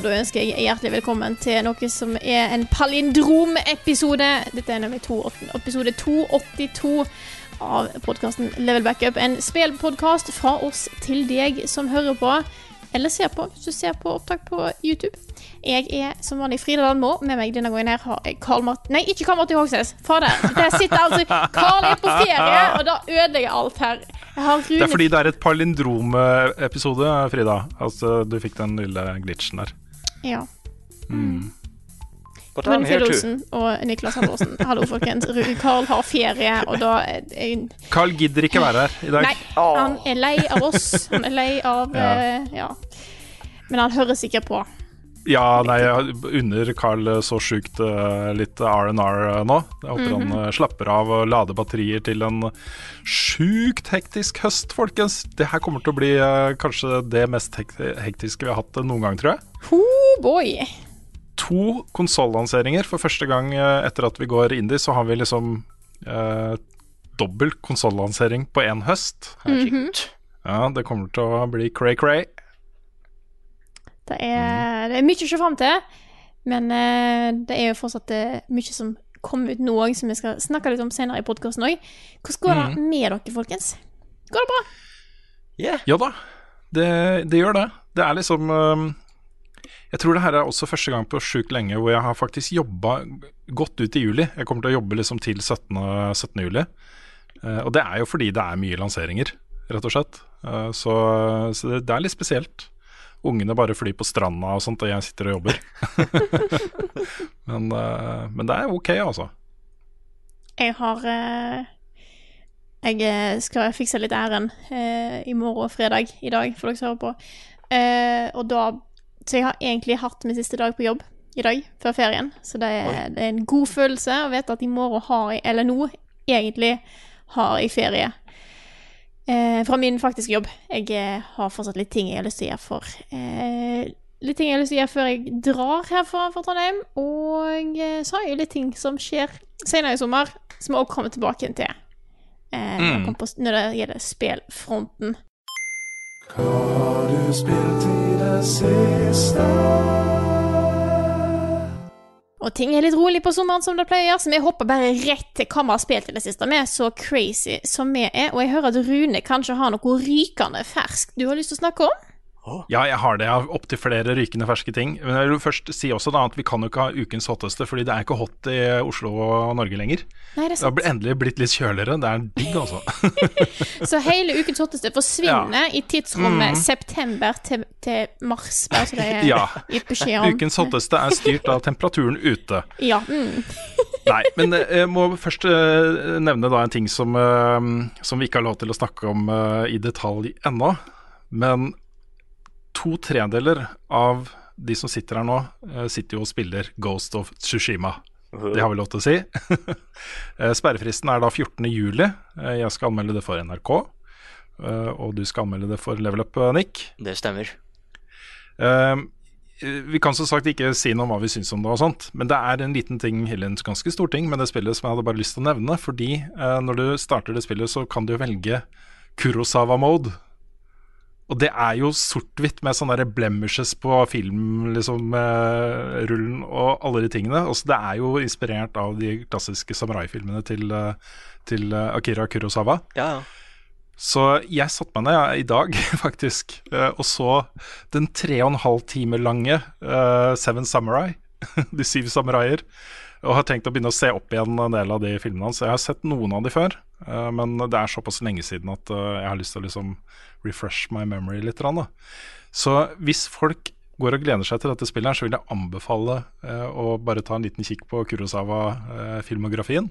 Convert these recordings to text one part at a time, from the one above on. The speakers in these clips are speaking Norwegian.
Og da ønsker jeg hjertelig velkommen til noe som er en palindromepisode. Dette er nemlig to, episode 282 av podkasten Level Backup. En spillpodkast fra oss til deg som hører på, eller ser på, hvis du ser på opptak på YouTube. Jeg er som vanlig Frida Landmo. Med meg denne gangen her har jeg Karl Mart... Nei, ikke Karl Martin Hogsnes. Fader. Der sitter altså Karl er på ferie, og da ødelegger alt her. Det er fordi det er et palindrom-episode, Frida. Altså, du fikk den lille glitchen der. Ja. Mm. Too. Fridolsen og Niklas Halvorsen. Hallo, folkens. Carl Karl har ferie, og da Carl gidder ikke være her i dag. Nei, han er lei av oss. Han er lei av Ja. eh, Ja. Men han hører sikkert på. Ja, nei, jeg unner Carl så sjukt eh, litt R&R nå. Jeg håper Mhm. han eh, slapper av og lader batterier til en sjukt hektisk høst, folkens. Det her kommer til å bli eh, kanskje det mest hektiske vi har hatt noen gang, tror jeg. Oh boy. To konsollanseringer for første gang eh, etter at vi går indie, så har vi liksom eh, dobbel konsollansering på én høst. Herregud. Ja, det kommer til å bli cray-cray. Det er, det er mye å se fram til, men eh, det er jo fortsatt eh, mye som kommer ut nå òg, som vi skal snakke litt om senere i podkasten òg. Hvordan går det med dere, folkens? Går det bra? Yeah. Ja da, det, det gjør det. Det er liksom øhm, Jeg tror det her er også første gang på sjukt lenge hvor jeg har faktisk jobba godt ut i juli. Jeg kommer til å jobbe liksom til 17. 17. juli. Eh, og det er jo fordi det er mye lanseringer, rett og slett. Så så det, det er litt spesielt. Ungene bare flyr på stranda og sånt, og jeg sitter og jobber. men, eh, men det er ok, altså. Jeg har eh, Jeg eh, skal fikse litt ærend i morgen og fredag i dag, for dere som hører på. Og da Så jeg har egentlig hatt min siste dag på jobb i dag, før ferien. Så det er, det er en god følelse å vite at i morgen har jeg Eller nå, egentlig, har jeg ferie. Eh, fra min faktiske jobb. Jeg eh, har fortsatt litt ting jeg har lyst til å gjøre for eh, Litt ting jeg har lyst til å gjøre før jeg drar herfra fra Trondheim. Og eh, så har jeg litt ting som skjer senere i sommer, som jeg også kommer tilbake til. Eh, når, jeg kommer på, når det gjelder spillfronten. Og ting er litt rolig på sommeren, som det pleier, så vi hopper bare rett til hva vi har spilt i det siste. Vi er så crazy som vi er, og jeg hører at Rune kanskje har noe rykende ferskt du har lyst til å snakke om? Ja, jeg har det. Jeg har opptil flere rykende ferske ting. Men jeg vil først si også da at vi kan jo ikke ha ukens hotteste, fordi det er ikke hot i Oslo og Norge lenger. Nei, det er Det har endelig blitt litt kjøligere. Det er digg, altså. Så hele ukens hotteste forsvinner i tidsrommet september til, til mars, bare så det er Ja. gitt beskjed om. Ukens hotteste er styrt av temperaturen ute. Ja. Mm. Nei, men eh, jeg må først eh, nevne da en ting som, eh, som vi ikke har lov til å snakke om i detalj ennå. Men to tredeler av de som sitter her nå, eh, sitter jo og spiller Ghost of Tsushima. Det har vi lov til å si. Eh, Sperrefristen er da 14. juli. Eh, Jeg skal anmelde det for NRK. Og du skal anmelde det for Level Up, Nick. Det stemmer. Vi kan som sagt ikke si noe om hva vi syns om det, og sånt men det er en liten ting, eller en ganske stor ting med det spillet som jeg hadde bare lyst til å nevne. Fordi når du starter det spillet, så kan du velge Kurosawa-mode. Og det er jo sort-hvitt med sånne blemishes på filmrullen liksom, eh, rullen og alle de tingene. Også det er jo inspirert av de klassiske samurai-filmene til, eh, til eh, Akira Kurosawa. Ja, ja. Så jeg satte meg ned ja, i dag, faktisk, eh, og så den tre og en halv time lange eh, Seven Samurai, De syv samuraier, og har tenkt å begynne å se opp igjen en del av de filmene hans. Jeg har sett noen av de før, men det er såpass lenge siden at eh, jeg har lyst til å liksom refresh my memory litt. Så hvis folk går og gleder seg til dette spillet, her, så vil jeg anbefale eh, å bare ta en liten kikk på Kurosawa-filmografien.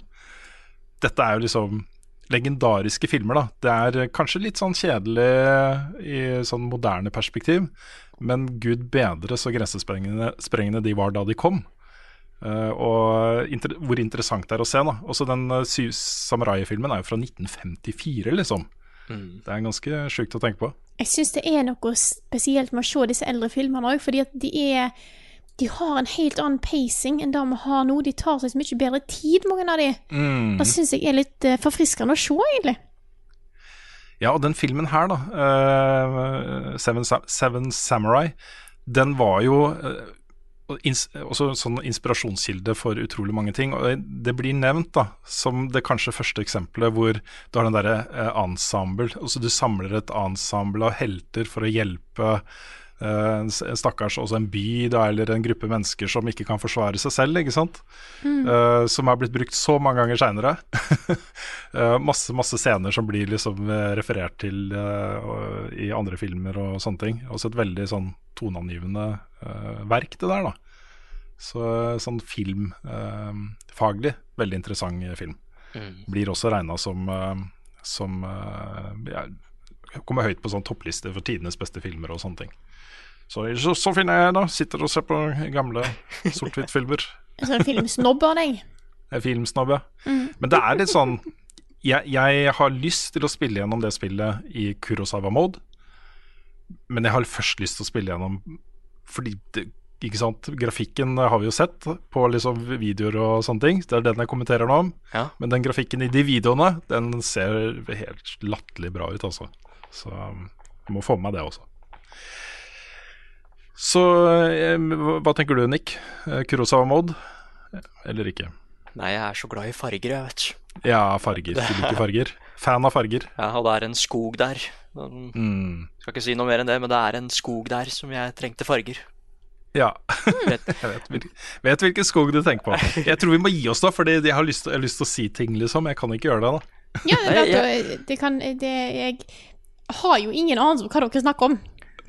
Dette er jo liksom legendariske filmer, da. Det er kanskje litt sånn kjedelig i sånn moderne perspektiv, men gud bedre så grensesprengende sprengende de var da de kom. Uh, og inter hvor interessant det er å se. da Også den uh, Samurai-filmen er jo fra 1954, liksom. Mm. Det er ganske sjukt å tenke på. Jeg syns det er noe spesielt med å se disse eldre filmene òg, fordi at de er de har en helt annen pacing enn det vi har nå. De tar seg så mye bedre tid, mange av de. Mm. Det syns jeg er litt uh, forfriskende å se, egentlig. Ja, og den filmen her, da, uh, Seven, Seven, Samurai, den var jo også sånn inspirasjonskilde for utrolig mange ting. Og det blir nevnt da, som det kanskje første eksempelet hvor du har den derre eh, ensemble. Altså du samler et ensemble av helter for å hjelpe stakkars også en by da, eller en gruppe mennesker som ikke kan forsvare seg selv. ikke sant? Mm. Uh, som har blitt brukt så mange ganger seinere. uh, eh, masse masse scener som blir liksom referert til i andre filmer og sånne ting. Også et veldig sånn toneangivende verk, det der. da. Så sånn filmfaglig veldig interessant film. Mm. Blir også regna som, som ja, Kommer høyt på sånn toppliste for tidenes beste filmer og sånne ting. Så, så, så finner jeg da. Sitter og ser på gamle sort-hvitt-filmer. En filmsnobb av deg? Filmsnobb, ja. Mm. Men det er litt sånn jeg, jeg, har lyst til å spille gjennom det spillet i Kurosawa-mode, men jeg har først lyst til å spille gjennom fordi det, ikke sant, Grafikken har vi jo sett på liksom videoer og sånne ting. Det er den jeg kommenterer nå om. Ja. Men den grafikken i de videoene, den ser helt latterlig bra ut, altså. Så jeg må få med meg det også. Så eh, hva tenker du, Nick? Eh, Kurosawa Mod, eller ikke? Nei, jeg er så glad i farger, jeg, vet du. Ja, farger. Du liker farger. Fan av farger. Ja, og det er en skog der. Mm. Skal ikke si noe mer enn det, men det er en skog der som jeg trengte farger. Ja. jeg vet, vet hvilken skog du tenker på. Jeg tror vi må gi oss, da, lyst, jeg har lyst til å si ting, liksom. Jeg kan ikke gjøre det, da. Ja, det, det, det kan det, Jeg har jo ingen anelse om hva dere snakker om.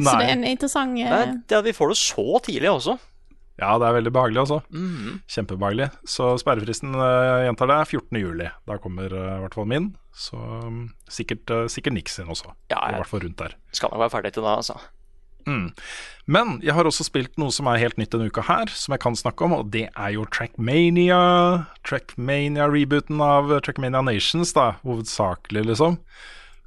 Nei. Så det er en interessant uh... Nei, det, Vi får det så tidlig også. Ja, det er veldig behagelig, altså. Mm. Kjempebehagelig. Så sperrefristen uh, gjentar det, 14. juli. Da kommer uh, i hvert fall min. Så um, sikkert, uh, sikkert Nix sin også. Ja, I hvert fall rundt der. Skal nok være ferdig til da, altså. Mm. Men jeg har også spilt noe som er helt nytt denne uka her, som jeg kan snakke om, og det er jo Trackmania. Trackmania-rebooten av Trackmania Nations, da, hovedsakelig, liksom.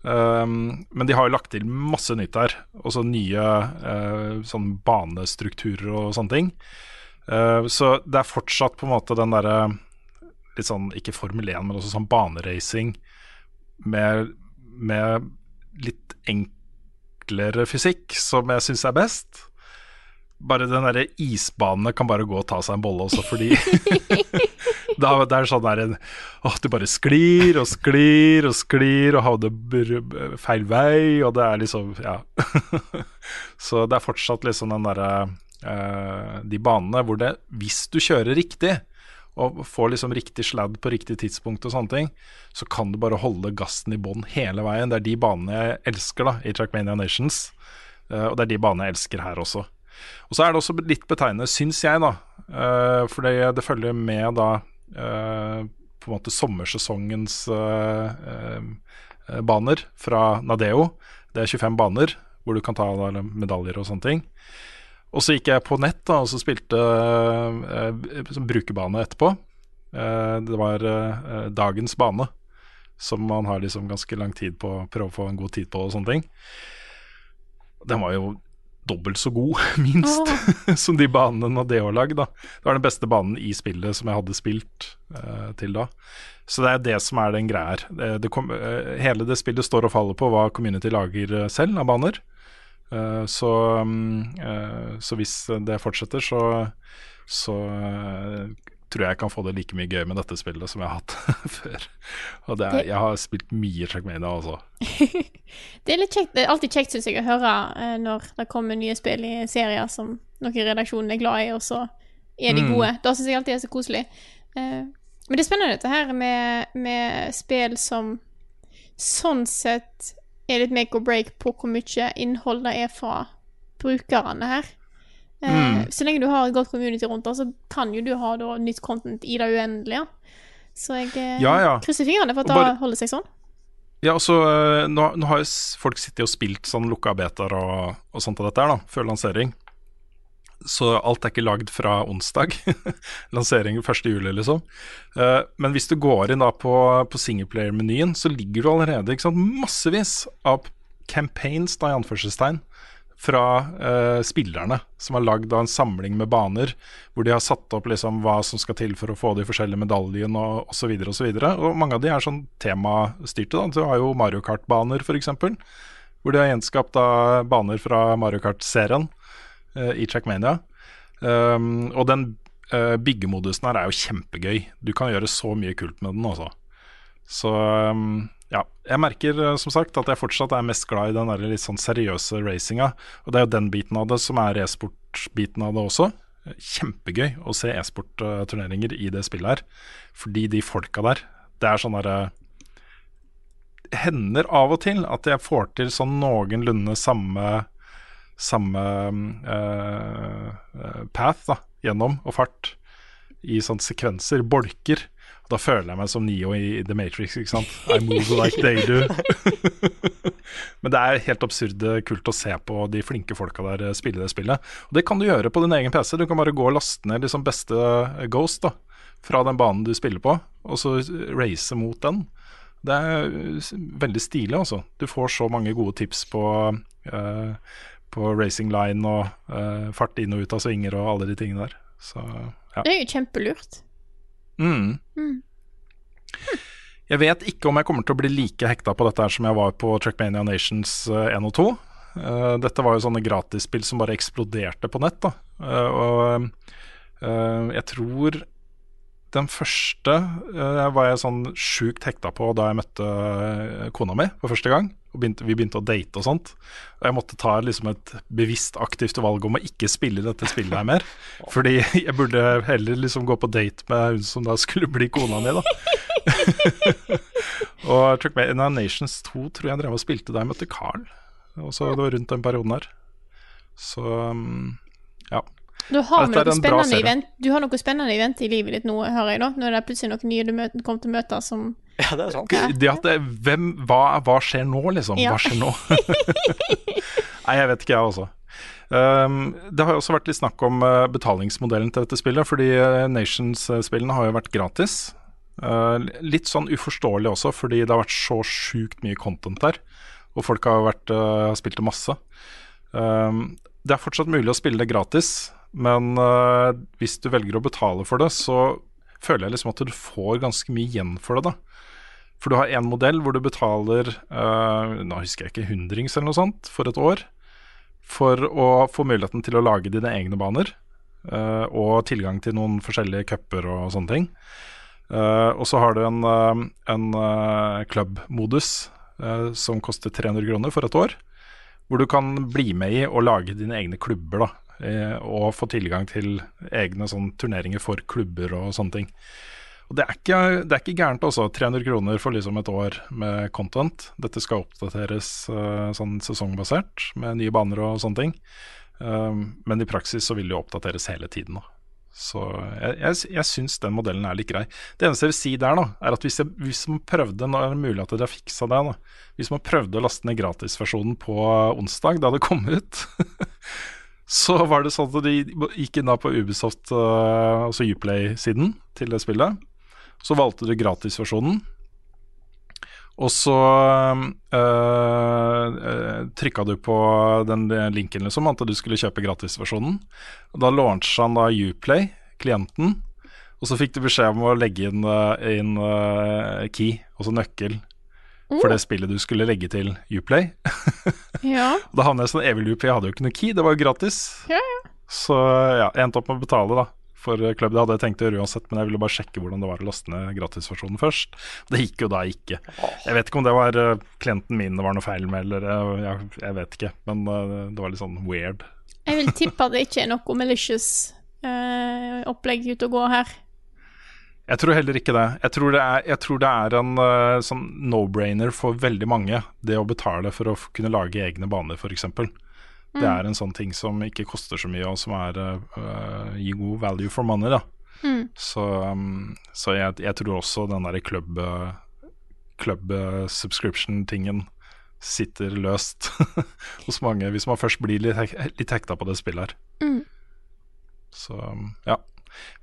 Um, men de har jo lagt til masse nytt der. Også nye uh, sånn banestrukturer og sånne ting. Uh, så det er fortsatt på en måte den derre litt sånn, ikke Formel 1, men også sånn baneracing med, med litt enklere fysikk, som jeg syns er best. Bare den derre isbanene kan bare gå og ta seg en bolle også, fordi Da, det er sånn der Åh, du bare sklir og sklir og sklir og havner feil vei, og det er liksom Ja. så det er fortsatt liksom den derre uh, De banene hvor det, hvis du kjører riktig, og får liksom riktig sladd på riktig tidspunkt og sånne ting, så kan du bare holde gassen i bånn hele veien. Det er de banene jeg elsker da i Trackmania Nations, uh, og det er de banene jeg elsker her også. Og så er det også litt betegnende, syns jeg, da, uh, for det, det følger med da Eh, på en måte sommersesongens eh, eh, baner fra Nadeo. Det er 25 baner hvor du kan ta medaljer og sånne ting. Og så gikk jeg på nett da, og så spilte uh, brukerbane etterpå. Uh, det var uh, dagens bane, som man har liksom ganske lang tid på å prøve å få en god tid på og sånne ting. Den var jo dobbelt så god, minst, oh. som de banene Nadeo har lagd. Det var den beste banen i spillet som jeg hadde spilt uh, til da. Så det er det som er den greia her. Det, det kom, uh, hele det spillet står og faller på hva community lager uh, selv av baner. så, um, så hvis det fortsetter, så, så tror jeg kan få det like mye gøy med dette spillet som jeg har hatt før. Og er, jeg har spilt mye Trackmania, også. det er kjekt, det er alltid kjekt, syns jeg, å høre eh, når det kommer nye spill i serier som noen i redaksjonen er glad i, og så er de mm. gode. Mm. Da syns jeg alltid det er så koselig. Eh, Men det er spennende dette her med, med spill som sånn sett er litt make or break på hvor mye innhold det er fra brukerne her. Eh, Mm. Så lenge du har et godt community rundt det, så kan jo du ha da, nytt content i det uendelige. Så jeg eh, Ja, ja. krysser fingrene for at Og bare- det holder seg sånn. Ja, altså, så nå, nå har jo folk sittet og spilt sånn lukka betaer og, og sånt av dette her, da, før lansering. Så alt er ikke lagd fra onsdag. lansering 1. juli, liksom. Uh, men hvis du går inn da på, på singleplayer-menyen, så ligger du allerede sant, massevis av campaigns, da i anførselstegn, fra uh, spillerne, som har lagd en samling med baner, hvor de har satt opp liksom hva som skal til for å få de forskjellige medaljene og osv. Og, så videre, og mange av de er sånn temastyrte. da, Du har jo Mario Kart-baner, f.eks., hvor de har gjenskapt da baner fra Mario Kart-serien uh, i Trackmania. Um, og den uh, byggemodusen her er jo kjempegøy. Du kan gjøre så mye kult med den, altså. Så um, ja, jeg merker eh, som sagt at jeg fortsatt er mest glad i den der litt sånn seriøse racinga. Og det er jo den biten av det som er e-sport-biten av det også. Kjempegøy å se e-sport-turneringer i det spillet her. Fordi de folka der, det er sånn derre Hender av og til at jeg får til sånn noenlunde samme samme eh, path da, gjennom, og fart, i sånne sekvenser, bolker. Da føler jeg meg som Neo i The Matrix, ikke sant. I move like they do. Men det er helt absurd kult å se på de flinke folka der eh, spille det spillet. Og det kan du gjøre på din egen PC. Du kan bare gå og laste ned liksom beste eh, Ghost da, fra den banen du spiller på, og så race mot den. Det er eh, veldig stilig, altså. Du får så mange gode tips på uh, på racing line og uh, fart inn og ut av svinger og alle de tingene der. Så ja. Det er jo kjempelurt. Mm. Mm. Jeg vet ikke om jeg kommer til å bli like hekta på dette her som jeg var på Trackmania Nations eh, 1 og 2. Eh, dette var jo sånne gratisspill som bare eksploderte på nett. da. Eh, og eh, jeg tror den første eh, var jeg sånn sjukt hekta på da jeg møtte eh, kona mi for første gang. Begynte, vi begynte å date og sånt. Og jeg måtte ta liksom et bevisst aktivt valg om å ikke spille dette spillet her mer. Fordi jeg burde heller liksom gå på date med hun som da skulle bli kona mi, da. og Trackmania Nations 2 tror jeg drev og spilte da jeg møtte Carl. Og så det var rundt den perioden her. Så um, ja. Du har, noe spennende event, du har noe spennende event i livet ditt nå, hører jeg da. Nå er det plutselig noen nye du møter, kommer til å møte som Ja, det er sant. Det at det, hvem, hva, hva skjer nå, liksom? Ja. Hva skjer nå? Nei, jeg vet ikke, jeg også. Um, det har jo også vært litt snakk om uh, betalingsmodellen til dette spillet, fordi uh, Nations-spillene har jo vært gratis. Uh, litt sånn uforståelig også, fordi det har vært så sjukt mye content der. Og folk har vært, uh, spilt det masse. Um, det er fortsatt mulig å spille det gratis, men uh, hvis du velger å betale for det, så føler jeg liksom at du får ganske mye igjen for det, da. For du har én modell hvor du betaler uh, Nå husker jeg ikke hundrings eller noe sånt for et år. For å få muligheten til å lage dine egne baner. eh, og tilgang til noen forskjellige cuper og sånne ting. Uh, og så har du en, en club-modus eh, som koster 300 kroner for et år. Hvor du kan bli med i og lage dine egne klubber. da Og få tilgang til egne sånn, turneringer for klubber og sånne ting. Og det er, ikke, det er ikke gærent, altså. 300 kroner for liksom et år med content. Dette skal oppdateres eh, sånn sesongbasert, med nye baner og sånne ting. Um, men i praksis så vil det jo oppdateres hele tiden. Da. Så jeg, jeg, jeg syns den modellen er litt grei. Det eneste jeg vil si der, da, er at hvis, jeg, hvis man prøvde Nå er det mulig at dere har fiksa det, da. Hvis man prøvde å laste ned gratisversjonen på onsdag, da det kom ut Så var det sånn at de gikk inn da på Ubisoft, uh, altså Uplay-siden til det spillet. Så valgte du gratisversjonen. Og så uh, trykka du på den linken, liksom, at du skulle kjøpe gratisversjonen. Da launchet han da Uplay, klienten, og så fikk du beskjed om å legge inn, eh, inn uh, key, altså nøkkel, for det spillet du skulle legge til Uplay. Ja. Og Da havnet jeg sånn evig loop, for jeg hadde jo ikke noe key, det var jo gratis. Ja, ja. Så ja, jeg endte opp med å betale, da. For Club det hadde jeg tenkt å gjøre uansett, men jeg ville bare sjekke hvordan det var å laste ned gratisversjonen først. Det gikk jo da ikke. Jeg vet ikke om det var eh, klienten min det var noe feil med, eller eh, jeg, jeg vet ikke. Men eh, det var litt sånn weird. Jeg vil tippe at det ikke er noe malicious eh, opplegg ute og går her. Jeg tror heller ikke det. Jeg tror det er, jeg tror det er en uh, sånn no-brainer for veldig mange, det å betale for å kunne lage egne baner, f.eks. Mm. Det er en sånn ting som ikke koster så mye, og som er, uh, gir god value for money. Mm. Så, um, så jeg, jeg, tror også den derre club, club subscription-tingen sitter løst hos mange, hvis man først blir litt, litt hekta på det spillet her. Mm. Så um, ja.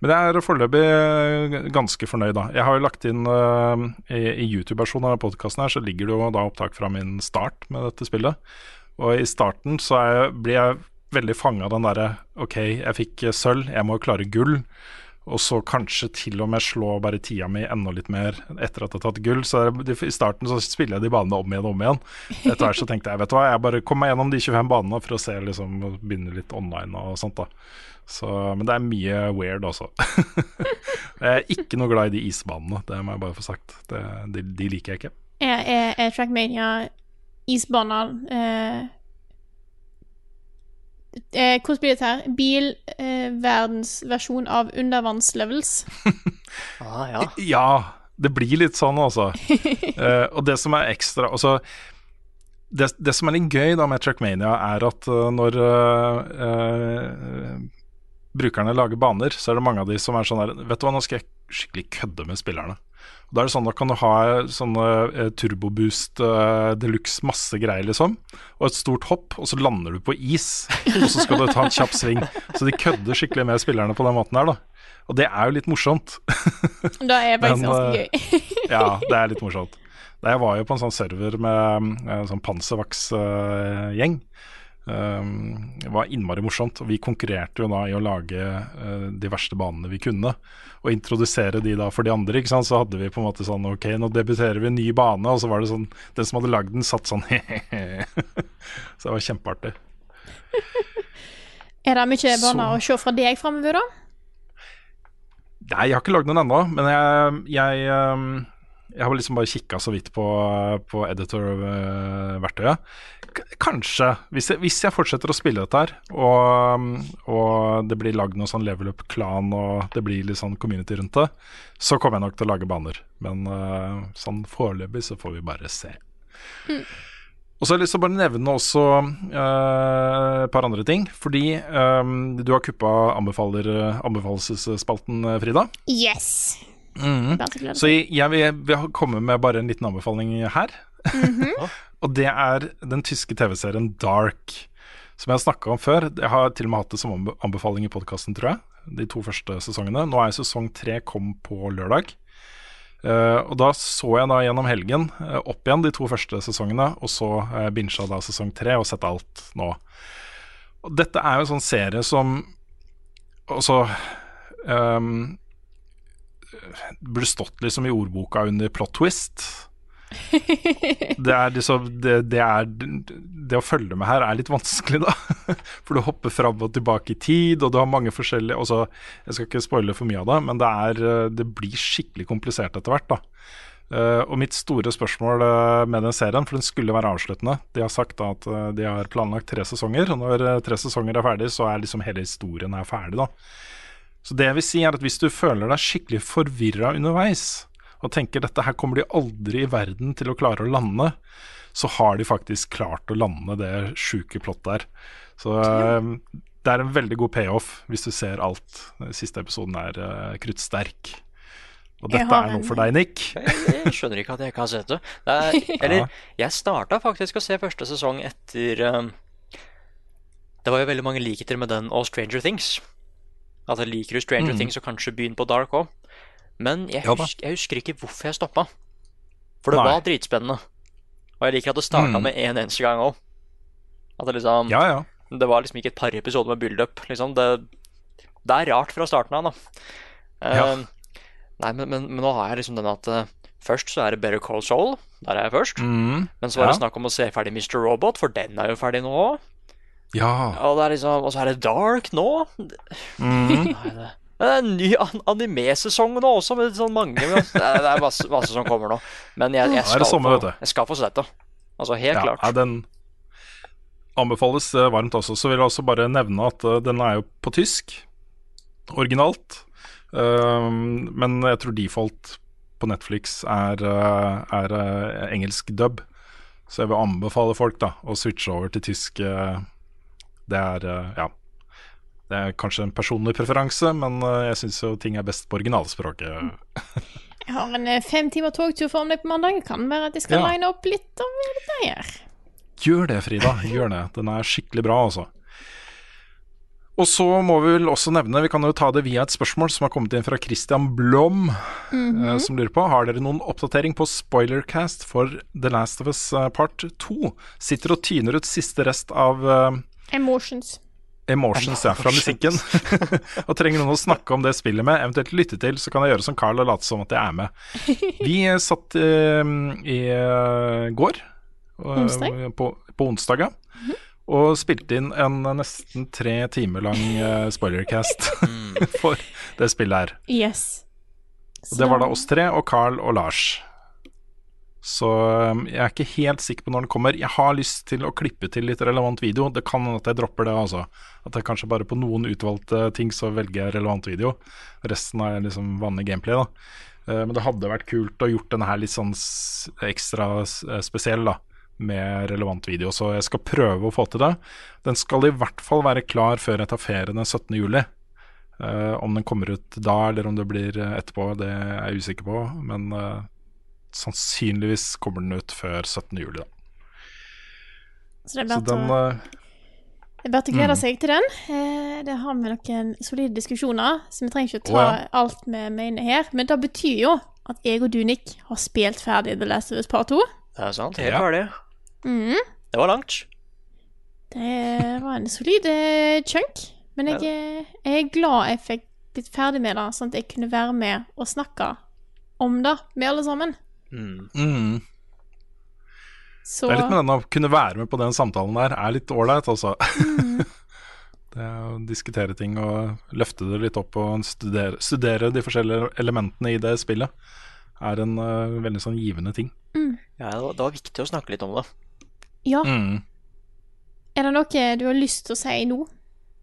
Men jeg er foreløpig eh, ganske fornøyd, da. Jeg har jo lagt inn uh, I, i YouTube-versjonen av podkasten her, så ligger det jo da opptak fra min start med dette spillet. Og i starten så jeg, blir jeg veldig fanga av den derre OK, jeg fikk sølv, jeg må klare gull. Og så kanskje til og med slå bare tida mi enda litt mer etter at jeg har tatt gull. Så I starten så spiller jeg de banene om igjen og om igjen. Etter hvert så tenkte jeg vet du hva, jeg bare kommer meg gjennom de 25 banene for å se liksom, begynne litt online og sånt. da så, men det er mye weird også. jeg er ikke noe glad i de isbanene, det må jeg bare få sagt. Det, de, de, liker jeg ikke. Er, er, er Trackmania isbaner eh, eh, Hvordan blir det her? Bilverdens eh, versjon av undervannslevels? ah, ja. ja, det blir litt sånn, altså. eh, og det som er ekstra altså, det, det, som er litt gøy da med Trackmania, er at uh, når uh, brukerne lager baner, så er det mange av de som er sånn her Vet du hva, nå skal jeg skikkelig kødde med spillerne. Og Da er det sånn, da kan du ha sånne eh, turboboost uh, deluxe, masse greier, liksom. Og et stort hopp, og så lander du på is. Og så skal du ta en kjapp sving. Så de kødder skikkelig med spillerne på den måten her, da. Og det er jo litt morsomt. da er det faktisk ganske gøy. ja, det er litt morsomt. Da jeg var jo på en sånn server med en sånn Panservax-gjeng. Uh, Um, var innmari morsomt. Og vi konkurrerte jo da i å lage uh, de verste banene vi kunne. Og introdusere de da for de andre. ikke sant? Så hadde vi på en måte sånn Ok, nå debuterer vi en ny bane. Og så var det sånn Den som hadde lagd den, satt sånn Så det var kjempeartig. er det mye baner å se fra deg framover, da? Nei, jeg har ikke lagd noen ennå. Men jeg, jeg um, jeg har liksom bare kikka så vidt på, på editor-verktøyet. Kanskje, hvis jeg, hvis jeg, fortsetter å spille dette her, og, og det blir lagd noe sånn level up-klan og det blir litt sånn community rundt det, så kommer jeg nok til å lage baner. Men uh, sånn foreløpig så får vi bare se. Mm. Og så har jeg lyst til å bare nevne også uh, et par andre ting. Fordi um, du har kuppa anbefalelsesspalten, Frida. Yes. Mm. Så jeg vil, vil, komme med bare en liten anbefaling her. Mm -hmm. og det er den tyske TV-serien Dark. Som jeg har snakka om før. Jeg har til og med hatt det som anbefaling i podkasten, tror jeg. De to første sesongene. Nå er sesong tre kom på lørdag. Uh, og da så jeg da gjennom helgen uh, opp igjen de to første sesongene, og så uh, eh, bincha da sesong tre og sett alt nå. Og dette er jo en sånn serie som også um, burde stått liksom i ordboka under plot twist. Det er liksom det, det, er, det å følge med her er litt vanskelig, da. For du hopper fram og tilbake i tid, og du har mange forskjellige også, Jeg skal ikke spoile for mye av det, men det, er, det blir skikkelig komplisert etter hvert. da Uh, og mitt store spørsmål uh, med den serien, for den skulle være avsluttende De har sagt da at uh, de har planlagt tre sesonger, og når tre sesonger er ferdig, så er liksom hele historien her ferdig. da så det jeg vil si er at hvis du føler deg skikkelig forvirra underveis, og tenker dette her kommer de aldri i verden til å klare å lande, så har de faktisk klart å lande det sjuke plottet der. Så uh, det er en veldig god payoff hvis du ser alt. Den siste episoden er uh, kruttsterk. Og dette er noe for deg, Nick. Jeg, skjønner ikke at jeg ikke har sett det. det er, eller, jeg starta faktisk å se første sesong etter um, Det var jo veldig mange likheter med den og Stranger Things. Altså, liker du Stranger mm. Things, så kanskje begynn på Dark òg. Men jeg, husker, jeg husker ikke hvorfor jeg stoppa. For det Nei. var dritspennende. Og jeg liker at det starta mm. med en eneste gang òg. At det liksom ja, ja. Det var liksom ikke et par episoder med build-up. Liksom. Det, det, er rart fra starten av, da. Ja. Uh, nei, men, men, men, nå har jeg liksom den at uh, Først så er det Better Call Soul. Der er jeg først. Mm. Men så var det snakk om å se ferdig Mr. Robot, for den er jo ferdig nå òg. Ja. Og, er liksom, og så er det Dark nå. Mm. Det er en ny an anime-sesong nå også, med sånn mange Det er, masse, masse, som kommer nå. Men jeg, jeg, skal, sommer, få, jeg skal få sett det. Altså, helt ja, klart. Ja, den anbefales eh, varmt også. Så vil jeg også bare nevne at uh, den er jo på tysk, originalt. Um, men jeg tror default på Netflix er, uh, er engelsk dub. Så jeg vil anbefale folk da å switche over til tysk. uh, det er uh, ja. Det er kanskje en personlig preferanse, men uh, jeg syns jo ting er best på originalspråket. Jeg har en eh, fem timer togtur foran meg på mandag. Kan være at jeg skal Ja. line opp litt av dette her. Gjør det, Frida. Gjør det. Den er skikkelig bra, altså. Og så må vi vel også nevne, vi kan jo ta det via et spørsmål som har kommet inn fra Christian Blom, eh, som lurer på Har dere noen oppdatering på spoilercast for The Last of Us eh, part 2? Sitter og tyner ut siste rest av eh, Emotions. Emotions, ja, fra musikken. og trenger noen å snakke om det spillet med, eventuelt lytte til, så kan jeg gjøre som Carl og late som at jeg er med. Vi eh, satt uh, i uh, går, uh, Onsdag? på, på onsdag, ja, og spilte inn en nesten tre timer lang spoilercast for det spillet her. Yes. Og det var da oss tre og Carl og Lars. Så um, jeg er ikke helt sikker på når den kommer. Jeg har lyst til å klippe til litt relevant video. Det kan hende at jeg dropper det, altså. At jeg kanskje bare på noen utvalgte ting så velger jeg relevant video. Resten er liksom vanlig gameplay, da. Eh, Men det hadde vært kult å gjort denne her litt sånn ekstra eh, spesiell, da. Med relevant video, så jeg skal prøve å få til det. Den skal i hvert fall være klar før jeg tar ferie den 17. juli. Eh, om den kommer ut da, eller om det blir etterpå, det er jeg usikker på. Men sannsynligvis kommer den ut før 17. juli, da. Så det er bare, til, å- eh, det er bare til å glede seg til den. Eh, det har vi noen solide diskusjoner, så vi trenger ikke å ta oh, ja. alt vi mener her. Men det betyr jo at jeg og du, Nick, har spilt ferdig The Last of Us Part 2. Det er sant. Helt ferdig. Mm. Det var langt. Det var en solid eh, chunk. Men jeg, jeg er glad jeg fikk blitt ferdig med det, sånn at jeg kunne være med og snakke om det med alle sammen. Mm. mm, Så Det er litt med den å kunne være med på den samtalen der, er litt ålreit, altså. Mm. det å diskutere ting og løfte det litt opp og studere, studere de forskjellige elementene i det spillet, er en uh, veldig sånn givende ting. Ja, det var, det var viktig å snakke litt om det. ja, Mm. er det noe du har lyst til å si nå?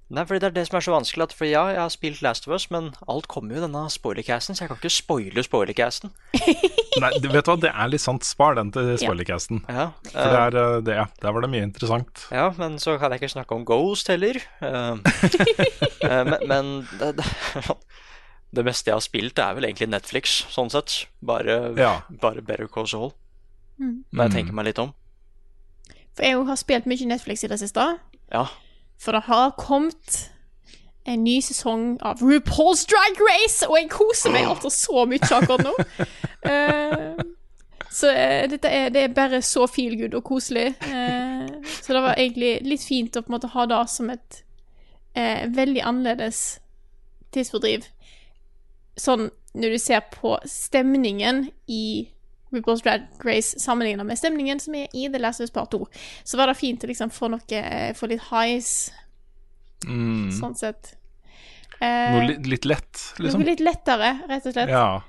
Nei, fordi det er det som er så vanskelig. At, for ja, jeg har spilt Last of Us, men alt kommer jo i denne spoilercasten, så jeg kan ikke spoile spoilercasten. Nei, du vet hva, det er litt sant. Spar den til spoilercasten. Ja, For det er, eh, det, der var det mye interessant. Ja, men så kan jeg ikke snakke om Ghost heller. Eh, eh, men men det, det, det meste jeg har spilt, er vel egentlig Netflix, sånn sett. Bare, Ja. bare Better Call Saul. Mm. Når jeg Mm. tenker meg litt om. For jeg har spilt mye Netflix i det siste. Ja. For det har kommet en ny sesong av RuPaul's Drag Race, og jeg koser meg altså så mye akkurat nå. Uh, så uh, dette er, det er bare så feel good og koselig. Uh, så det var egentlig litt fint å på en måte ha det som et veldig annerledes tidsfordriv. Sånn når du ser på stemningen i RuPaul's Drag Race sammenlignet med stemningen som er i The Last Us Part 2, så var det fint å liksom få noe eh, Få litt highs, Mm. sånn sett. Eh, Noe litt, litt lett, liksom. Noe litt lettere, rett og slett. Ja.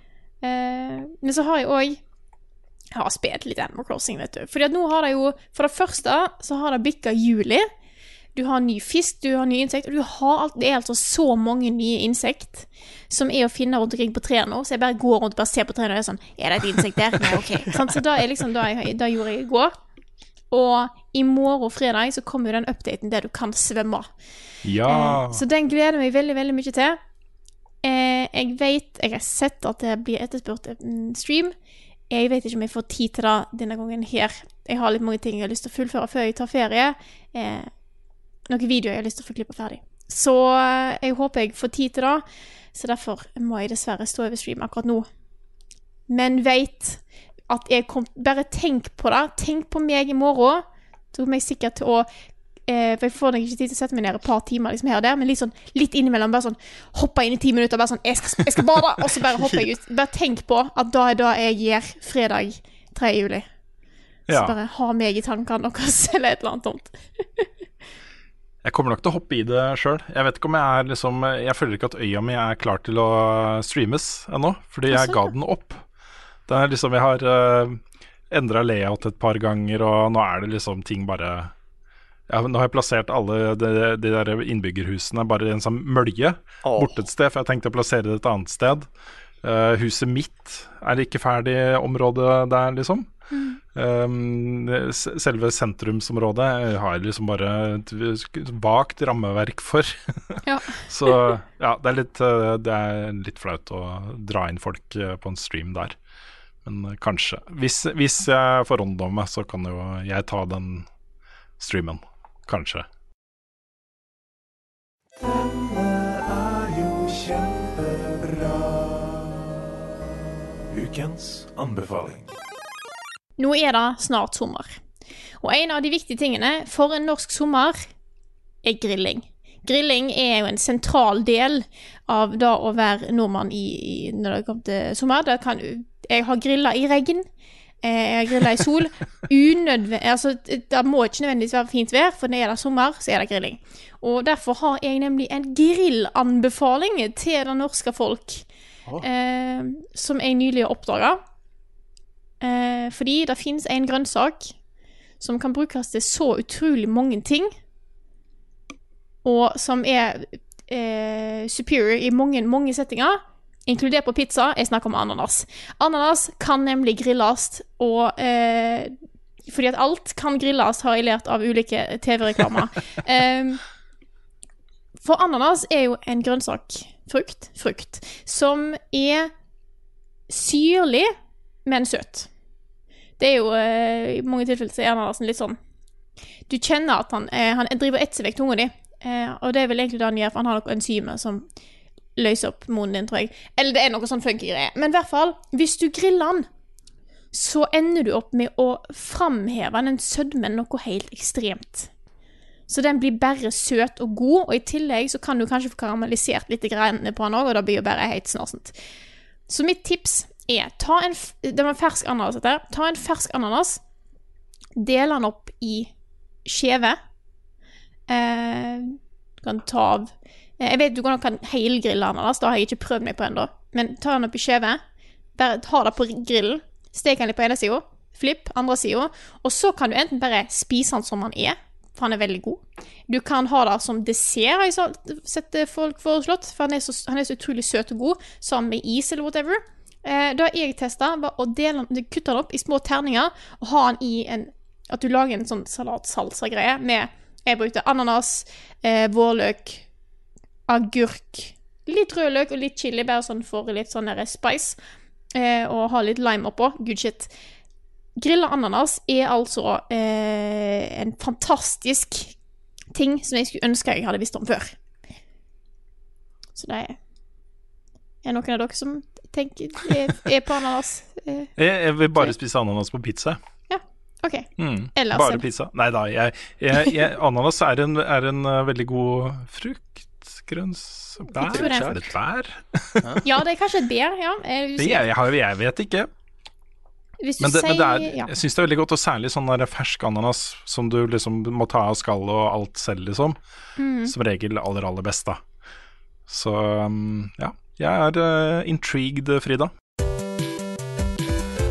Eh, men så har jeg òg har spilt litt Animal Crossing, vet du. Fordi at nå har det jo For det første så har det bikka juli. Du har ny fisk, du har nye insekter du har alt, det er altså så mange nye insekt som er å finne rundt omkring på trærne nå. Så jeg bare går rundt og bare ser på trærne og er sånn Er det et insekt der? Nei, ok. Sant? Så da er liksom det jeg, da gjorde jeg i går. Og i morgen fredag så kommer jo den updaten der du kan svømme. ja. Eh, Så den gleder jeg meg veldig, veldig mye til. Eh, jeg vet Jeg har sett at det blir etterspurt en stream. Jeg vet ikke om jeg får tid til det denne gangen her. Jeg har litt mange ting jeg har lyst til å fullføre før jeg tar ferie. Eh, noen videoer jeg har lyst til å få klippa ferdig. Så eh, jeg håper jeg får tid til det. Så derfor må jeg dessverre stå over stream akkurat nå. Men veit at jeg kom Bare tenk på det. Tenk på meg i morgen. Så kommer jeg sikkert til å eh, For jeg får nok ikke tid til å sette meg ned et par timer liksom her og der, men litt sånn litt innimellom bare sånn hoppe inn i ti minutter bare sånn Jeg skal, jeg skal bade! Og så bare hopper jeg ut. Bare tenk på at da er det jeg gjør fredag 3. juli. Så Ja. bare ha meg i tankene deres, eller et eller annet sånt. Jeg kommer nok til å hoppe i det sjøl. Jeg vet ikke om jeg er liksom Jeg føler ikke at øya mi er klar til å streames ennå, fordi jeg ga den opp. Det er liksom Jeg har uh, endra layout et par ganger, og nå er det liksom ting bare ja, Nå har jeg plassert alle de, de der innbyggerhusene bare i en sånn mølje oh. borte et sted, for jeg tenkte å plassere det et annet sted. Uh, huset mitt er ikke ferdig område der, liksom. Um, s- selve sentrumsområdet har jeg liksom bare et vagt rammeverk for. Ja. Så ja, det er, litt, eh, det er litt flaut å dra inn folk eh, på en stream der. Men eh, kanskje. Hvis, hvis jeg får ånd om meg, så kan jo jeg ta den streamen. Kanskje. Ukens anbefaling. Nå er det snart sommer. Og en av de viktige tingene for en norsk sommer er grilling. Grilling er jo en sentral del av det å være nordmann i, i, når det kommer til sommer. Det kan, jeg har grilla i regn. eh, Jeg har grilla i sol. Unødvendig Altså, det må ikke nødvendigvis være fint vær, for når det er sommer, så er det grilling. Og derfor har jeg nemlig en grillanbefaling til det norske folk, eh, som jeg nylig har oppdaga. Eh, fordi det finnes en grønnsak som kan brukes til så utrolig mange ting, og som er eh, superior i mange, mange settinger, inkludert på pizza. Jeg snakker om ananas. Ananas kan nemlig grilles, og eh, fordi at alt kan grilles, har jeg lært av ulike TV-reklamer. eh, for ananas er jo en grønnsak, frukt, frukt, som er syrlig, men søt. Det er jo eh, I mange tilfeller så er ananasen litt sånn Du kjenner at han, han driver og etser vekk tunga di, eh, og det er vel egentlig det han gjør, for han har noe enzymer som løser opp munnen din, tror jeg. Eller det er noe sånn funky greier. Men i hvert fall, hvis du griller den, så ender du opp med å framheve den sødmen noe helt ekstremt. Så den blir bare søt og god, og i tillegg så kan du kanskje få karamellisert litt på den òg, og det blir jo bare helt snorsent. Så mitt tips er ta en, Det var en fersk ananas, dette. Ta en fersk ananas, del den opp i skjeve. Eh, du kan ta av eh, Jeg vet du kan helgrille ananas, det har jeg ikke prøvd meg på ennå. Men ta den opp i skjeve. Bare ha det på grillen. Stek den litt på ene sida, flipp andre sida. Og så kan du enten bare spise den som den er, for han er veldig god. Du kan ha det som dessert, har jeg sett eh, folk foreslått, for han er, så, han er så utrolig søt og god, sammen med is eller whatever. Eh, det jeg testa, var å dele, kutte den opp i små terninger og ha den i en At du lager en sånn salatsalsa-greie med Jeg brukte ananas, eh, vårløk, agurk, litt rødløk og litt chili, bare sånn for litt sånn spice. Eh, og ha litt lime oppå. Good shit. Grilla ananas er altså eh, en fantastisk ting som jeg skulle ønske jeg hadde visst om før. Så det er noen av dere som tenker er, er på ananas? Eh, Jeg, jeg vil bare spise ananas på pizza. Ja, OK. Mm. Eller Bare selv. pizza. Nei da, jeg, jeg, jeg, ananas er en, er en eh, veldig god frukt. Grønns... Bær? det er det et bær? Ja, det er kanskje et bær, ja. Jeg, Det, jeg, jeg, jeg vet ikke. Hvis du Men det, men det er, ja. jeg syns det er veldig godt, og særlig sånn der fersk ananas som du liksom må ta av skallet og alt selv, liksom. Mm. Som regel aller, aller best, da. Så um, ja. Jeg er uh, intrigued, Frida.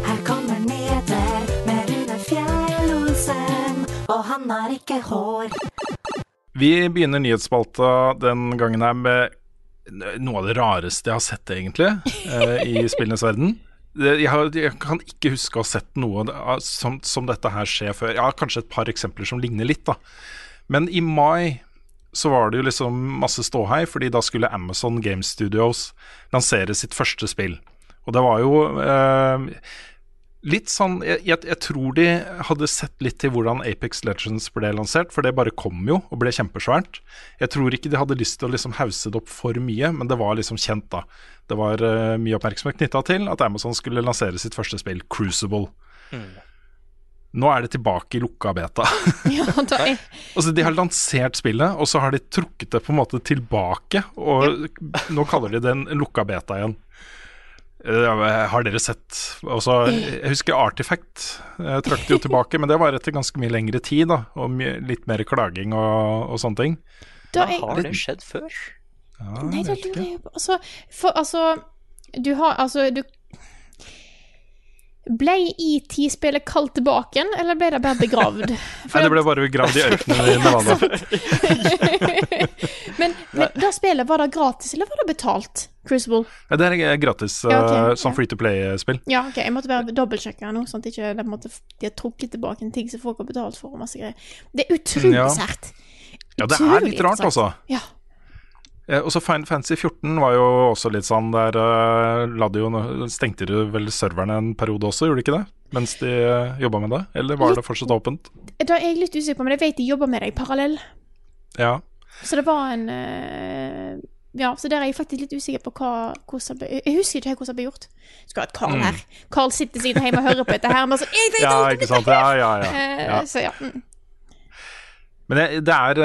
Her kommer nyheter med Rune Fjell-Olsen, og han har ikke hår. Vi begynner nyhetsspalta den gangen her med noe av det rareste jeg har sett, egentlig, eh, i spillenes verden. Jeg, har, jeg kan ikke huske å ha sett noe som, som dette her skje før. Ja, kanskje et par eksempler som ligner litt, da. Men i mai så var det jo liksom masse ståhei, fordi da skulle Amazon Game Studios lansere sitt første spill. Og det var jo eh, litt sånn jeg, jeg, tror de hadde sett litt til hvordan Apex Legends ble lansert, for det bare kom jo og ble kjempesvært. Jeg tror ikke de hadde lyst til å liksom hause det opp for mye, men det var liksom kjent, da. Det var eh, mye oppmerksomhet knytta til at Amazon skulle lansere sitt første spill, Crucible. Nå er det tilbake i lukka beta. ja, er, altså, de har lansert spillet, og så har de trukket det på en måte tilbake. Og nå kaller de det en lukka beta igjen. Uh, har dere sett også, Jeg husker Artifact uh, trakk det jo tilbake, men det var etter ganske mye lengre tid. da Og litt mer klaging og, og sånne ting. da er, har det skjedd før? Ja, Nei, jeg da lurer ikke. jeg på Altså, for altså Du har Altså, du Ble ET-spillet kalt tilbake eller ble det bare begravd? Nei, det ble bare begravd i ørkenen i Nevada. Men, men det spillet, var det gratis, eller var det betalt? Crucible? Ja, Det er gratis, Ja, ok, som ja. sånn free to play-spill. Ja, ok, jeg måtte bare dobbeltsjekke nå, sånn at ikke de, måtte, de har trukket tilbake en ting som folk har betalt for, og masse greier. Det er utrolig Ja. sært. Ja, det er litt rart, altså. Ja. Eh, Og så Final Fantasy 14 var jo også litt sånn Der eh, jo, stengte du vel serverne en periode også, gjorde de ikke det? Mens de uh, jobba med det? Eller var det fortsatt åpent? Da er jeg litt usikker på, men jeg vet de jobber med det i parallell. Ja. Så det var en eh, Ja, så der er jeg faktisk litt usikker på hva, hvordan det ble Jeg husker ikke hvordan det ble gjort. Skulle hatt Carl her. Carl sitter siden hjemme og hører på dette her, men så Jeg jeg, Mm. ja, ikke sant. Ja, ja, ja. Eh, ja. Så ja. Mm. Men det, det er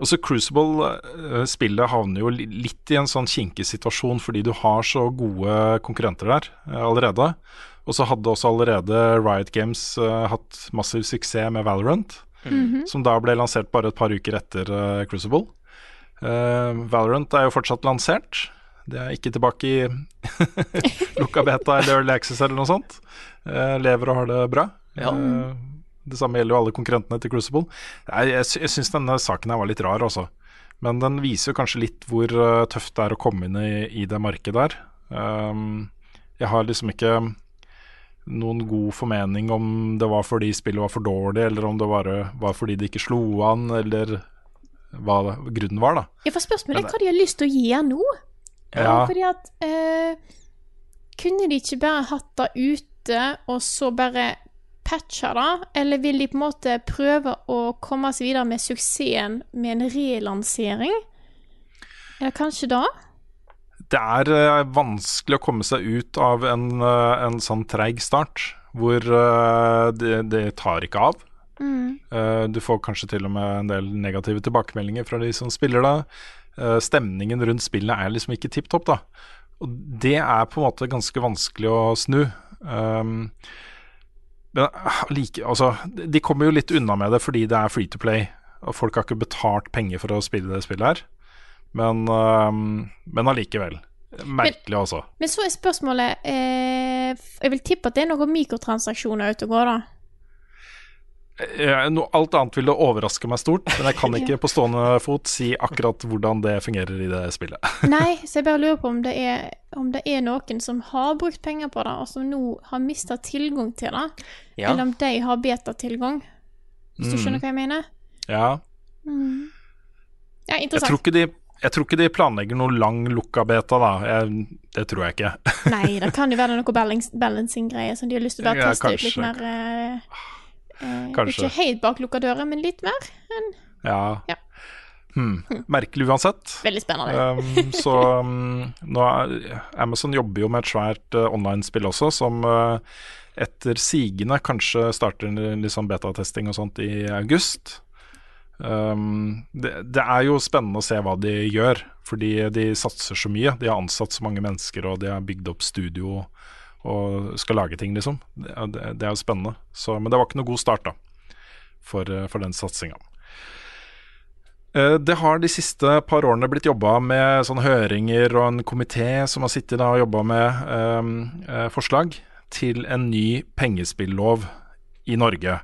eh, Også Crucible-spillet havner jo litt i en sånn kinkig situasjon fordi du har så gode konkurrenter der eh, allerede. Og så hadde også allerede Riot Games uh, hatt massiv suksess med Valorant. Som da ble lansert bare et par uker etter uh, Crucible. Uh, Valorant er jo fortsatt lansert. Det er ikke tilbake i lukka beta eller Early Access eller noe sånt. Eh, lever og har det bra. Ja. Det samme gjelder jo alle konkurrentene til Crucible. Jeg, jeg, jeg syns denne saken her var litt rar, også. Men den viser jo kanskje litt hvor uh, tøft det er å komme inn i, i det markedet der. Um, jeg har liksom ikke noen god formening om det var fordi spillet var for dårlig, eller om det var, var fordi det ikke slo an, eller hva grunnen var, da. Ja, for spørsmålet er hva de har lyst til å gjøre nå. Ja. Fordi at eh, Kunne de ikke bare hatt det ute, og så bare patcha da? Eller vil de på en måte prøve å komme seg videre med suksessen med en relansering? Eller kanskje da? Det er eh, vanskelig å komme seg ut av en, eh, en sånn treig start, hvor eh, det, det tar ikke av. Eh, du får kanskje til og med en del negative tilbakemeldinger fra de som spiller det. Stemningen rundt spillet er liksom ikke tipp topp, da. Og det er på en måte ganske vanskelig å snu. Um, men ah, like, altså, de kommer jo litt unna med det fordi det er free to play. Og folk har ikke betalt penger for å spille det spillet her. Men, uh, men allikevel. Merkelig, altså. Men så er spørsmålet eh, Jeg vil tippe at det er noen mikrotransaksjoner ute og går, da. Eh, no, alt annet ville overraske meg stort, men jeg kan ikke på stående fot si akkurat hvordan det fungerer i det spillet. Nei, så jeg bare lurer på om det er, om det er noen som har brukt penger på det, og som nå har mista tilgang til det. Ja. Eller om de har beta-tilgang. mm. du Mm. skjønner hva jeg mener? Ja, Ja, jeg tror ikke de jeg tror ikke de planlegger noe lang lukka beta, da. Jeg, det tror jeg ikke. Nei, det kan jo være noe balancing-greier som de har lyst til å bare Ja, teste ut litt mer eh, Kanskje. Ikke helt bak lukka dører, men litt mer. Ja. Ja. Hmm. Merkelig uansett. Veldig spennende. Um, så um, er, Amazon jobber jo med et svært uh, online-spill også, som uh, etter sigende kanskje starter en sånn betatesting og sånt i august. Um, det, det er jo spennende å se hva de gjør, fordi de satser så mye. De har ansatt så mange mennesker, og de har bygd opp studio og skal lage ting, liksom. Det, det, er jo spennende. Så, men det var ikke noe god start, da, for, uh, for den satsinga. Eh, Det har de siste par årene blitt jobba med sånne høringer og en komité som har sittet og jobba med ehm, eh, forslag til en ny pengespillov i Norge.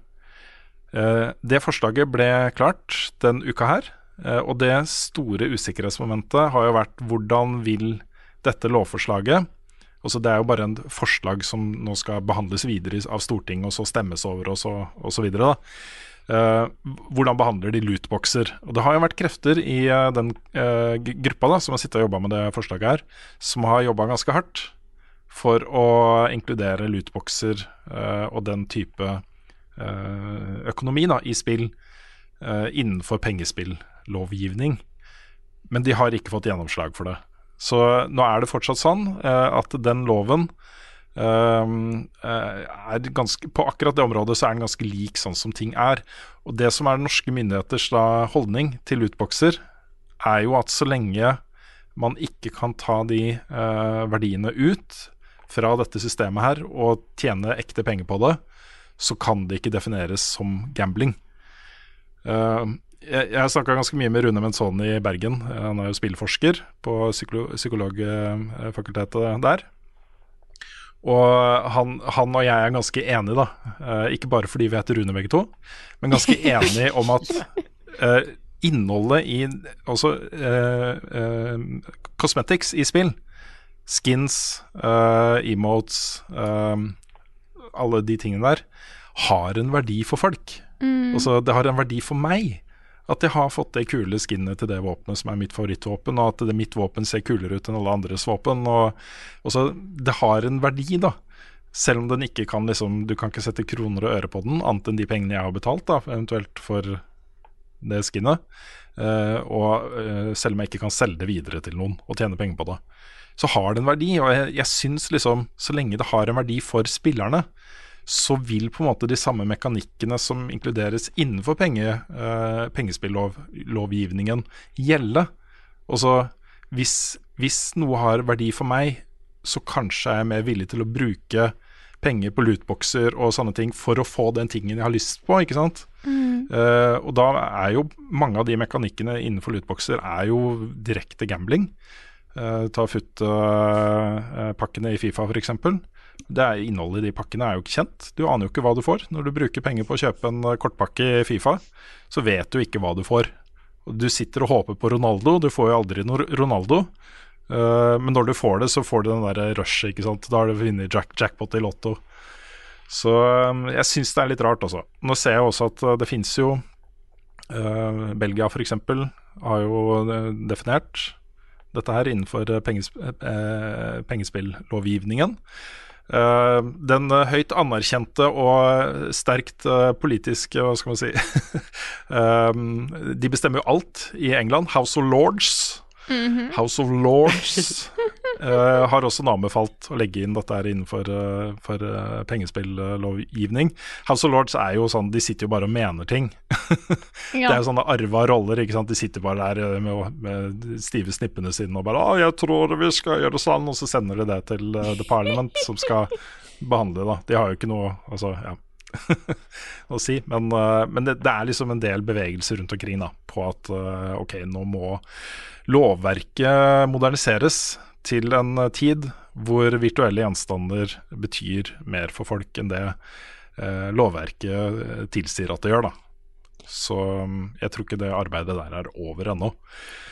Eh, det forslaget ble klart den uka her, eh, og det store usikkerhetsmomentet har jo vært hvordan vil dette lovforslaget Altså Det er jo bare en forslag som nå skal behandles videre av Stortinget, og så stemmes over, og så, og så videre. Eh, hvordan behandler de lootboxer? Og Det har jo vært krefter i uh, den uh, gruppa da, som har sittet og jobba med det forslaget her, som har jobba ganske hardt for å inkludere lootboxer og den type økonomi da, i spill innenfor pengespillovgivning. Men de har ikke fått gjennomslag for det. Så nå er det fortsatt sånn eh, at den loven Um, eh, er ganske, på akkurat det området så er den ganske lik sånn som ting er. Og Det som er norske myndigheters da, holdning til lootboxer, er jo at så lenge man ikke kan ta de eh, verdiene ut fra dette systemet her og tjene ekte penger på det, så kan det ikke defineres som gambling. Eh, jeg jeg snakka ganske mye med Rune Menzoni i Bergen. Eh, Han er jo spillforsker på psykolo psykologfakultetet der. Og han, han og jeg er ganske enige, da. Eh, ikke bare fordi vi heter Rune begge to, men ganske enige om at uh, innholdet i altså uh, uh, cosmetics i spill, skins, eh, emotes, eh, alle de tingene der, har en verdi for folk. Altså, det har en verdi for meg. At jeg har fått det kule skinnet til det våpenet som er mitt favorittvåpen, og at det, mitt våpen ser kulere ut enn alle andres våpen. Og, og så Det har en verdi, da. Selv om den ikke kan liksom Du kan ikke sette kroner og øre på den, annet enn de pengene jeg har betalt, da, eventuelt for det skinnet. Uh, og uh, selv om jeg ikke kan selge det videre til noen og tjene penger på det, så har det en verdi. Og jeg, jeg syns liksom, så lenge det har en verdi for spillerne, så vil på en måte de samme mekanikkene som inkluderes innenfor penge, eh, pengespillovgivningen gjelde. Og så hvis, hvis noe har verdi for meg, så kanskje er jeg mer villig til å bruke penger på lootboxer og sånne ting for å få den tingen jeg har lyst på, ikke sant. Eh, og da er jo mange av de mekanikkene innenfor lootboxer er jo direkte gambling. Uh, ta futt pakkene i Fifa f.eks. Det er Innholdet i de pakkene er jo ikke kjent. Du aner jo ikke hva du får. Når du bruker penger på å kjøpe en eh, kortpakke i Fifa, så vet du ikke hva du får. Du sitter og håper på Ronaldo, du får jo aldri noe Ronaldo. Eh, men når du får det, så får du den der rushet, ikke sant. Da har du vunnet jack jackpot i Lotto. Så eh, jeg syns det er litt rart, altså. Nå ser jeg også at det finnes jo uh, Belgia f.eks. har jo definert dette her innenfor pengesp pengespillovgivningen. Eh, den eh, høyt anerkjente og sterkt eh, politiske, hva skal man si De bestemmer jo alt i England. House of Lords. House of Lords eh, har også anbefalt å legge inn dette her innenfor uh, for, eh, pengespillovgivning. House of Lords er jo sånn, de sitter jo bare og mener ting. Det er jo sånne arva roller. ikke sant? De sitter bare der eh, med, med stive snippene sine og bare «Å, 'Jeg tror vi skal gjøre sånn', og så sender de det til uh, The Parliament, som skal behandle det. De har jo ikke noe altså, ja, å si. Men, uh, men det, det er liksom en del bevegelser rundt omkring da, på at eh, ok, nå må lovverket moderniseres til en eh, tid hvor virtuelle gjenstander betyr mer for folk enn det eh, lovverket eh, tilsier at det gjør. da. Så mm, jeg tror ikke det arbeidet der er over ennå.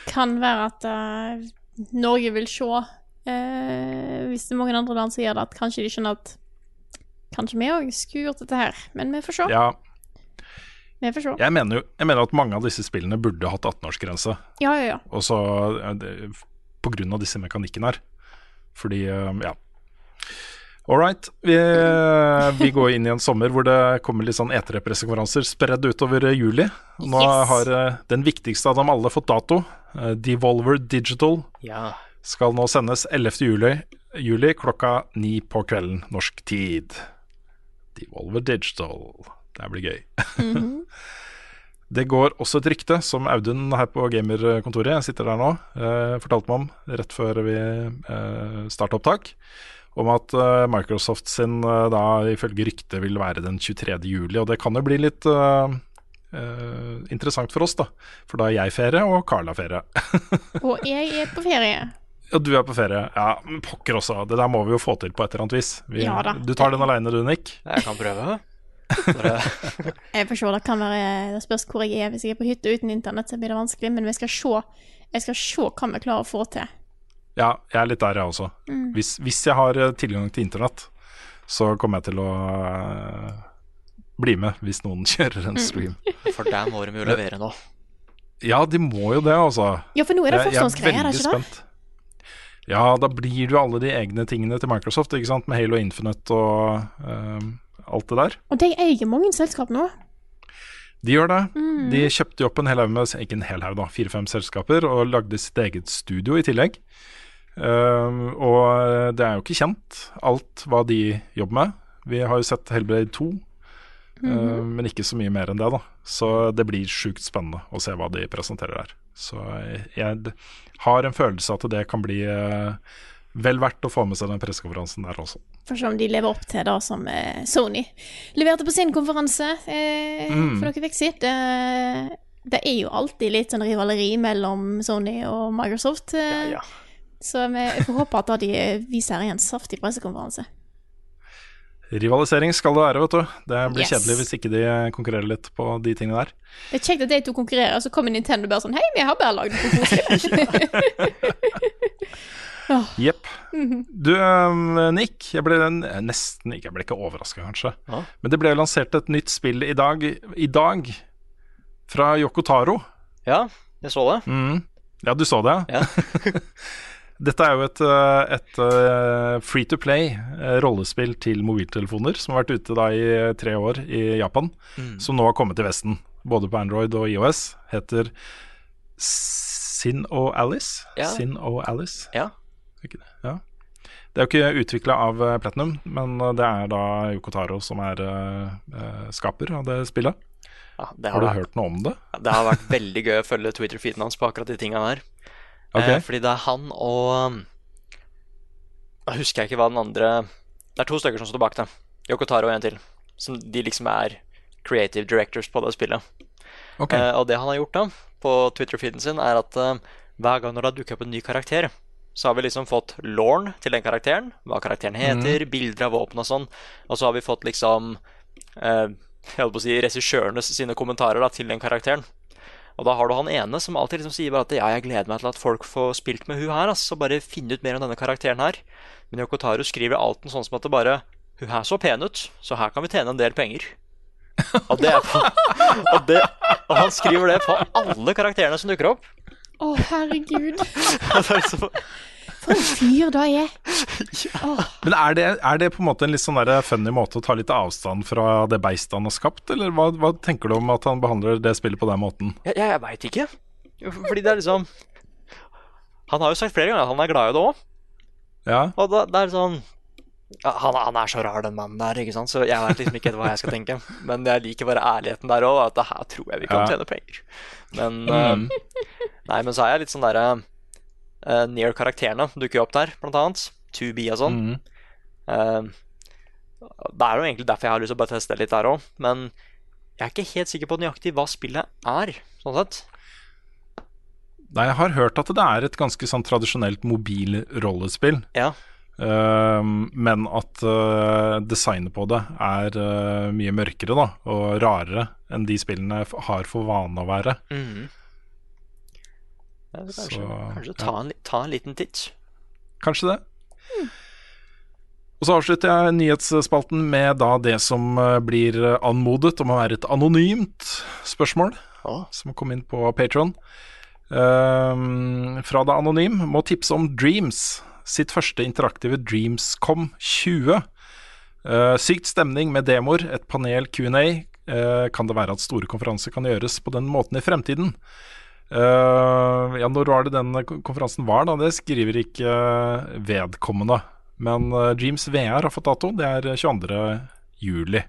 Kan være at uh, Norge vil se, uh, hvis det er mange andre land som gjør det, at kanskje de skjønner at Kanskje vi òg skulle gjort dette her, men vi får se. Ja, Vi får se. jeg mener jo jeg mener at mange av disse spillene burde hatt 18-årsgrense. Ja, ja, ja. Og så eh, av disse mekanikkene her. Fordi, eh, ja. All right. Vi, vi går inn i en sommer hvor det kommer litt sånn E3-pressekonferanser spredd utover eh, juli. Nå Yes. har eh, den viktigste av dem alle fått dato. Eh, Devolver Digital Ja. skal nå sendes 11. juli, juli klokka ni på kvelden norsk tid. Devolver Digital. Det blir gøy. Det går også et rykte, som Audun her på gamerkontoret, jeg sitter der nå, eh, fortalte meg om rett før vi eh, starta opptak, om at eh, Microsoft sin eh, da ifølge ryktet vil være den 23. juli. Og det kan jo bli litt eh, eh, interessant for oss, da. For da er jeg ferie, og Carl har ferie. Og jeg er på ferie. Og du er på ferie. Ja, men pokker også. Det der må vi jo få til på et eller annet vis. Vi, Ja da. Du tar den aleine du, Nick? Jeg kan prøve. Bare, Jeg får se, det kan være Det spørs hvor jeg er. Hvis jeg er på hytta uten internett, så blir det vanskelig. Men vi skal se Jeg skal se hva vi klarer å få til. Ja, jeg er litt der, jeg også. Hvis, hvis jeg har eh, tilgang til internett, så kommer jeg til å uh, bli med hvis noen kjører en stream. for der må de jo levere nå. Ja, de må jo det, altså. Ja, for nå er det jeg er det ikke det? spent. Ja, da blir det jo alle de egne tingene til Microsoft, ikke sant? Med Halo Infinite og eh, alt det der. Og de eier mange selskap nå. De gjør det. Mm. De kjøpte jo opp en hel haug med Ikke en hel haug, da. Fire-fem selskaper. Og lagde sitt eget studio i tillegg. Uh, og det er jo ikke kjent alt hva de jobber med. Vi har jo sett Helbred 2, Mhm. uh, men ikke så mye mer enn det, da. Så det blir sjukt spennende å se hva de presenterer der. Så jeg har en følelse at det kan bli eh, vel verdt å få med seg den pressekonferansen der også. For se om de lever opp til det som eh, Sony leverte på sin konferanse eh, Mm. for noen uker siden. Det, er jo alltid litt sånn rivaleri mellom Sony og Microsoft. Eh, Ja, ja. Så vi får håpe at de viser en saftig pressekonferanse. Rivalisering skal det være, vet du. Det blir Yes. kjedelig hvis ikke de konkurrerer litt på de tingene der. Det er kjekt at de to konkurrerer, og så kommer Nintendo bare sånn Hei, vi har bare lagd noe koselig. Jepp. Mhm. Du, Nick, jeg ble nesten ikke Jeg ble ikke overraska, kanskje. Ja. Men det ble lansert et nytt spill i dag, i dag fra Yoko Taro. Ja, jeg så det. Mm. Ja, du så det? Ja. Dette er jo et, øh, et øh, free to play øh, rollespill til mobiltelefoner som har vært ute da i tre år i Japan, Mm. som nå har kommet til Vesten, både på Android og IOS. Heter Sin og Alice. Ja. Sin og Alice. Ja. Ikke det? Ja. Det er jo ikke utvikla av eh, Platinum, men eh, det er da Yoko Taro som er eh, eh, skaper av det spillet. ja det, Har har du vært, hørt noe om det? det har vært veldig gøy å følge Twitter-feeden hans på akkurat de tinga der. Okay. Eh, fordi det er han og um, Da husker jeg ikke hva den andre Det er to stykker som står bak det. Yoko Taro og en til. Som de liksom er creative directors på det spillet. Okay. Eh, og det han har gjort da på Twitter-feeden sin, er at hver gang når det har dukket opp en ny karakter, så har vi liksom fått lauren til den karakteren, hva karakteren heter, bilder av våpen og sånn, og så har vi fått liksom eh, jeg holdt på å si regissørenes sine kommentarer da, til den karakteren. Og da har du han ene som alltid liksom sier bare at ja, jeg gleder meg til at folk får spilt med hun her, ass, og bare finne ut mer om denne karakteren her. Men Yokotaru skriver alt sånn som at det bare Hun her så pen ut, så her kan vi tjene en del penger. Og, det er på, og, det, og han skriver det på alle karakterene som dukker opp. Å, herregud. Det For en fyr da er. Men er det, er det på en måte en litt sånn der funny måte å ta litt avstand fra det beistet han har skapt, eller hva, hva tenker du om at han behandler det spillet på den måten? jeg jeg, jeg veit ikke. Fordi det er liksom Han har jo sagt flere ganger at han er glad i det òg. Ja, Og da, det er sånn ja, han, han er så rar, den mannen der, ikke sant? så jeg vet liksom ikke hva jeg skal tenke. Men jeg liker bare ærligheten der òg, at det her tror jeg vi kan tjene penger. Men eh, Nei, men så er jeg litt sånn derre uh, Near karakterene dukker jo opp der, blant annet. 2B og sånn. Mm. Uh, det er jo egentlig derfor jeg har lyst til å bare teste litt der òg, men jeg er ikke helt sikker på nøyaktig hva spillet er, sånn sett. Nei, jeg har hørt at det er et ganske sånn tradisjonelt mobilrollespill. Ja. Ehm, men at eh, designet på det er eh, mye mørkere da, og rarere enn de spillene har for vane å være. Mm. Ja, kanskje Så, kanskje ta, en, ta en liten titt. Kanskje det. Og så avslutter jeg nyhetsspalten med da det som eh, blir anmodet om å være et anonymt spørsmål, Å. som kom inn på Patron. fra det Anonym må tipse om Dreams, sitt første interaktive Dreamscom 20. Uh, sykt stemning med demoer, et panel Q&A. Uh, kan det være at store konferanser kan gjøres på den måten i fremtiden? Uh, ja, når var det den konferansen var, da? Det skriver ikke eh, vedkommende. Men eh, Dreams VR har fått dato. Det er 22. juli.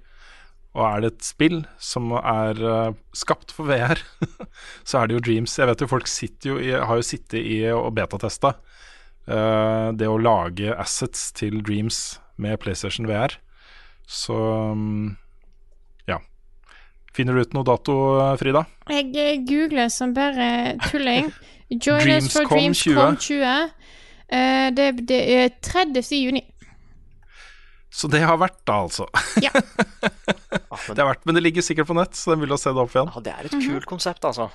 Og er det et spill som er eh, skapt for VR, så er det jo Dreams. Jeg vet jo folk jo i, har jo sittet i og betatesta eh, det å lage assets til Dreams med PlayStation VR. Så mm, ja. Finner du ut noe dato, Frida? Jeg eh, googler som bare tulling. Join us for Dreamscom Dreamscom 20. Eh, det, det er 30. juni. Så det har vært, da, altså. Ja. Ah, Det har vært, Men det ligger sikkert på nett, så det er mulig å se det opp igjen. ja, det er et kult konsept, altså.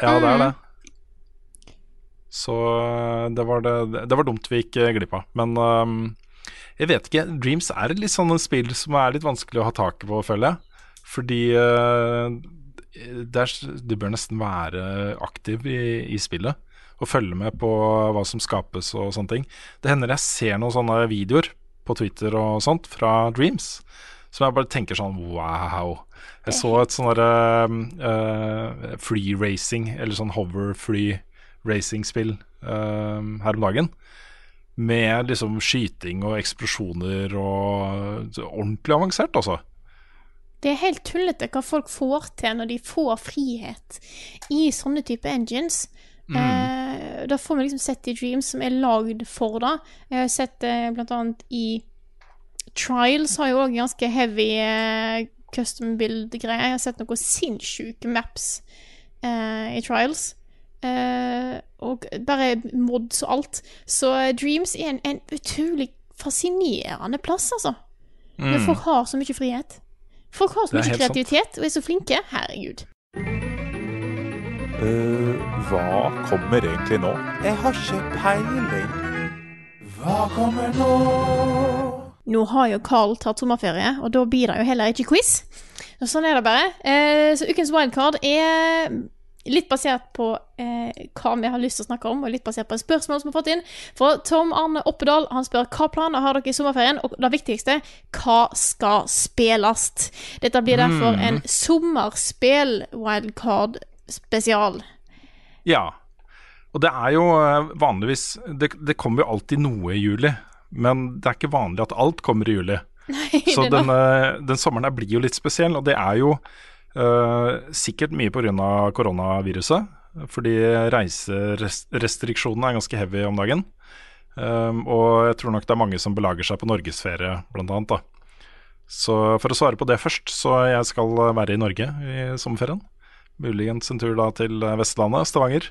Ja, det Mm. er det. Så øh, det var, det, det var dumt vi gikk øh, glipp av. Men um, jeg vet ikke. Dreams er et litt sånn spill som er litt vanskelig å ha taket på, føler jeg. Fordi uh, du bør nesten være aktiv i, i spillet. Og følge med på hva som skapes og sånne ting. Det hender jeg ser noen sånne videoer på Twitter og sånt fra Dreams. Som jeg bare tenker sånn wow. Jeg så et sånn derre uh, free racing, eller sånn hover free racing-spill eh, her om dagen. Med liksom skyting og eksplosjoner og ordentlig avansert, altså. Det er helt tullete hva folk får til når de får frihet i sånne type engines. Eh, da får vi liksom sett de dreams som er lagd for det. Jeg har sett det blant annet i Trials har jo òg ganske heavy eh, custom build-greier. Jeg har sett noen sinnssyke maps eh, i Trials. Eh, og bare mods og alt. Så Dreams er en, en utrolig fascinerende plass, altså. Men folk har så mye frihet. Folk har så mye kreativitet sant. og er så flinke. Herregud. hva kommer egentlig nå? Jeg har ikke peiling. Hva kommer nå? Nå har jo Carl tatt sommerferie, og da blir det jo heller ikke quiz. Sånn er det bare. Uh, så ukens wildcard er litt basert på eh, hva vi har lyst til å snakke om, og litt basert på et spørsmål som vi har fått inn. For Tom Arne Oppedal han spør hva planer har dere i sommerferien, og det viktigste, hva skal spilles? Dette blir derfor en sommerspill wildcard spesial. Ja. Og det er jo eh, vanligvis det, det kommer jo alltid noe i juli, men det er ikke vanlig at alt kommer i juli. Så det er den, eh, sommeren her blir jo litt spesiell, og det er jo eh, sikkert mye pga. koronaviruset. Fordi reiserestriksjonene er ganske heavy om dagen. Um, og jeg tror nok det er mange som belager seg på norgesferie, blant annet. Da. Så for å svare på det først, så jeg skal være i Norge i sommerferien. Muligens en tur da til Vestlandet, Stavanger.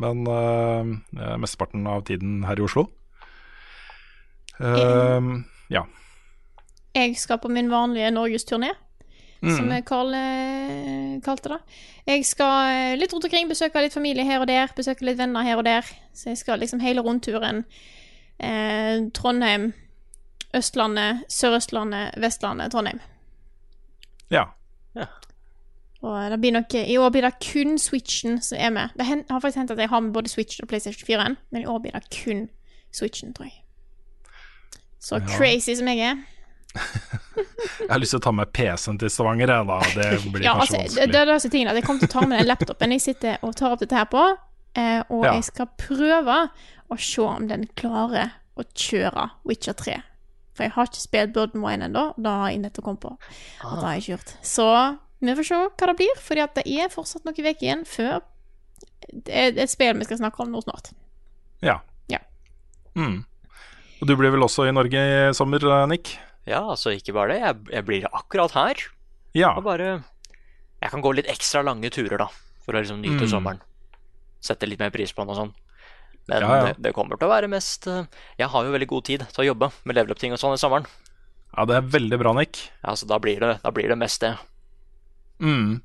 Men uh, mesteparten av tiden her i Oslo. Um, ja. Jeg skal på min vanlige norgesturné, Mm. som Carl eh, kalte det. Jeg skal eh, litt rundt omkring, besøke litt familie her og der, besøke litt venner her og der. Så jeg skal liksom hele rundturen. Eh, Trondheim, Østlandet, Sør-Østlandet, Vestlandet, Trondheim. ja. Og det blir nok, I år blir det kun Switchen som er med. Det har faktisk hendt at jeg har med både Switch og PlayStation 4, men i år blir det kun Switchen, tror jeg. Så crazy som jeg er. Jeg har lyst til å ta med PC-en til Stavanger, jeg, da. Det blir Ja, kanskje altså, vanskelig. det er disse tingene at jeg kommer til å ta med den laptopen jeg sitter og tar opp dette her på, eh, og Ja. jeg skal prøve å se om den klarer å kjøre Witcher 3. For jeg har ikke spilt Burden Wine ennå, det har jeg nettopp kommet på at det har jeg ikke gjort. Så vi får se hva det blir, fordi at det er fortsatt noen uker igjen før det er et spill vi skal snakke om nå snart. Ja. Ja. Mm. Og du blir vel også i Norge i sommer, eh, Nick? Ja, altså ikke bare det. Jeg, jeg blir akkurat her. Ja. Og bare Jeg kan gå litt ekstra lange turer, da, for å liksom nyte Mm. sommeren. Sette litt mer pris på den og sånn. Men Ja, ja. Det, det kommer til å være mest eh, Jeg har jo veldig god tid til å jobbe med level up-ting og sånn i sommeren. ja, det er veldig bra, Nick. Ja, så da blir det, da blir det mest det. Mm.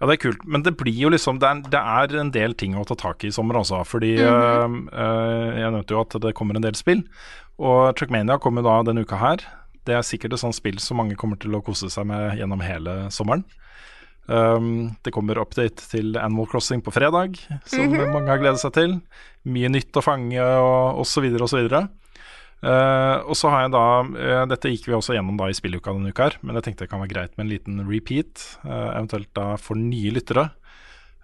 Ja, det er kult. Men det blir jo liksom Det er, det er en del ting å ta tak i i sommer, altså. Fordi eh, øh, jeg nevnte jo at det kommer en del spill. Og Trackmania kommer da denne uka her. Det er sikkert et sånt spill som mange kommer til å kose seg med gjennom hele sommeren. Um, det kommer update til Animal Crossing på fredag, som mange har gledet seg til. Mye nytt å fange og osv. osv. Uh, og så har jeg da uh, Dette gikk vi også gjennom da i spilluka denne uka, her men jeg tenkte det kan være greit med en liten repeat. uh, eventuelt da for nye lyttere.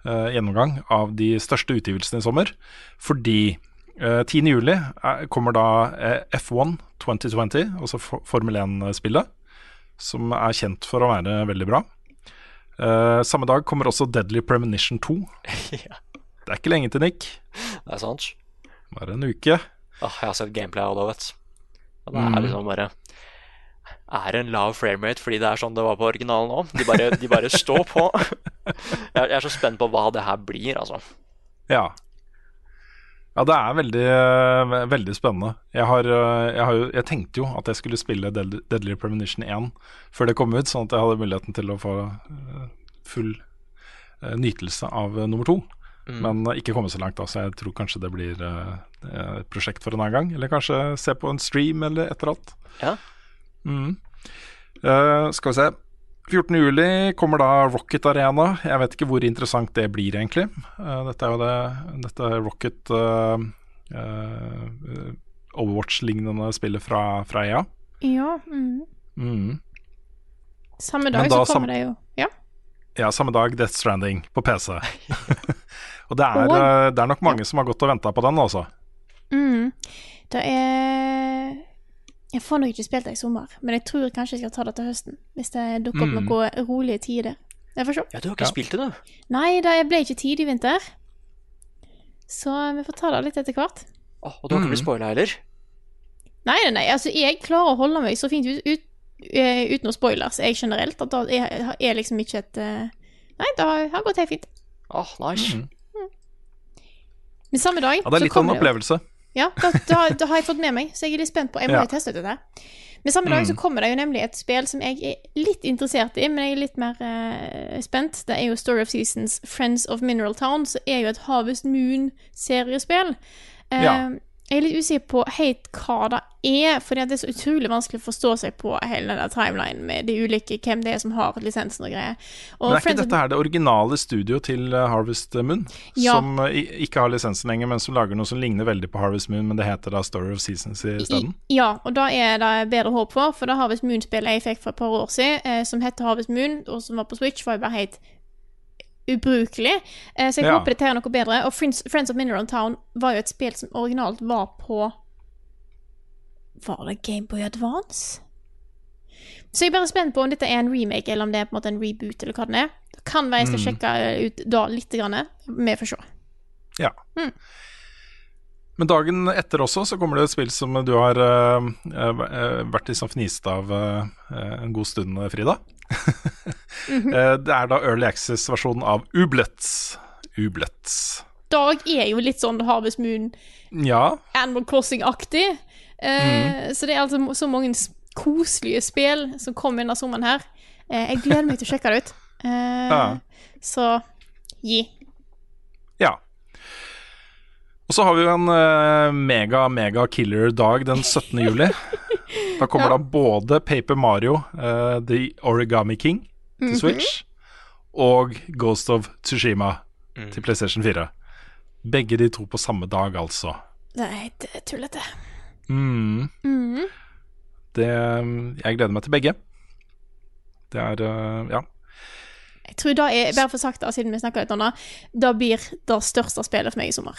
Uh, gjennomgang av de største utgivelsene i sommer. Fordi uh, 10. juli er, kommer da eh, F1 2020, altså Formel 1-spillet. Som er kjent for å være veldig bra. Uh, samme dag kommer også Deadly Premonition 2. ja, Det er ikke lenge til, Nick. det er sant. Bare en uke. Åh, jeg har sett gameplay av det, vet du. Og det Mm. er liksom bare Er en lav framerate fordi det er sånn det var på originalen òg? De bare, de bare står på. Jeg jeg er så spent på hva det her blir, altså. Ja. Ja, det er veldig, eh, veldig spennende. Jeg, har, eh, jeg, har jo, jeg tenkte jo at jeg skulle spille Deadly, Premonition 1 før det kom ut, sånn at jeg hadde muligheten til å få eh, full nytelse av nummer to. Men eh, ikke kommet så langt, da, så jeg tror kanskje det blir et prosjekt for en annen gang. Eller kanskje se på en stream eller et eller annet. Ja. Mm. Uh, skal vi se. 14. juli kommer da Rocket Arena. Jeg vet ikke hvor interessant det blir, egentlig. Eh, dette er jo det Dette er Rocket uh, uh, Overwatch-lignende spillet fra, fra EA. Ja. Mm. Mm. Samme dag da så kommer det jo Ja. Ja, samme dag Death Stranding på PC. og det er, det er nok mange som har gått og venta på den, altså. Mm. Det er Jeg får nok ikke spilt det i sommer, men jeg tror kanskje jeg skal ta det til høsten. Hvis det dukker opp Mm. noen rolige tider. Jeg får se. Ja, du har ikke Ja. spilt det, da? Nei, det ble ikke tid i vinter. Så vi får ta det litt etter hvert. Oh, og du har ikke blitt Mm. spoila heller? Nei, nei, nei, altså jeg klarer å holde meg så fint ut, ut, eh, uten noe spoilers, jeg generelt. At da er, er liksom ikke et eh, Nei, det har, har gått helt fint. Åh, nice. Mm. Men samme dag Ja, det er litt av en opplevelse. det. Ja, da, da, da har jeg fått med meg, så jeg er litt spent på Jeg må Ja. jo teste ut dette. Men samme dag så Mm. kommer det jo nemlig et spill som jeg er litt interessert i, men jeg er litt mer uh, spent. Det er jo Story of Seasons Friends of Mineral Town, som er jo et Harvest Moon-seriespill. Uh, Ja. Jeg er litt usikker på helt hva det er, fordi det er så utrolig vanskelig å forstå seg på hele den timelinen med de ulike, hvem det er som har lisensen og greier. Og Men er ikke dette her det originale studio til eh, Harvest Moon? Ja. Som eh, ikke har lisensen lenger, men som lager noe som ligner veldig på Harvest Moon, men det heter da Story of Seasons i stedet? Ja, og da er det bedre håp for, for det Harvest Moon-spillet jeg fikk for et par år siden, eh, som heter Harvest Moon, og som var på Switch, var jo bare helt ubrukelig. Eh, så jeg Ja. håper dette er noe bedre. Og Friends, Friends of Mineral Town var jo et spill som originalt var på Var det Gameboy Advance? Så jeg er bare spent på om dette er en remake, eller om det er på en måte en reboot, eller hva den er. Det kan være jeg skal Mm. sjekke ut da litt, vi får se. Ja. Mm. Men dagen etter også så kommer det et spill som du har uh, eh, vært liksom fnist av uh, en god stund, Frida. Mhm. Eh, det er da Early Access-versjonen av Ublets. Ublets. Dag er jo litt sånn Harvest Moon Ja. Animal Crossing-aktig. Eh, Så det er altså så mange koselige spill som kommer under sommeren her. Eh, jeg gleder meg til å sjekke det ut. Eh, Ja. Så gi. Ja. Og så har vi jo en mega, mega killer dag den 17. juli. Da kommer da både Paper Mario, uh, The Origami King til Mhm. Switch, og Ghost of Tsushima til PlayStation 4. Begge de to på samme dag, altså. Det er helt tullete. Mm. mm. Det Jeg gleder meg til begge. Det er uh, Ja. Jeg tror det er, bare for sagt da, siden vi snakker litt om det, det blir det største spillet for meg i sommer.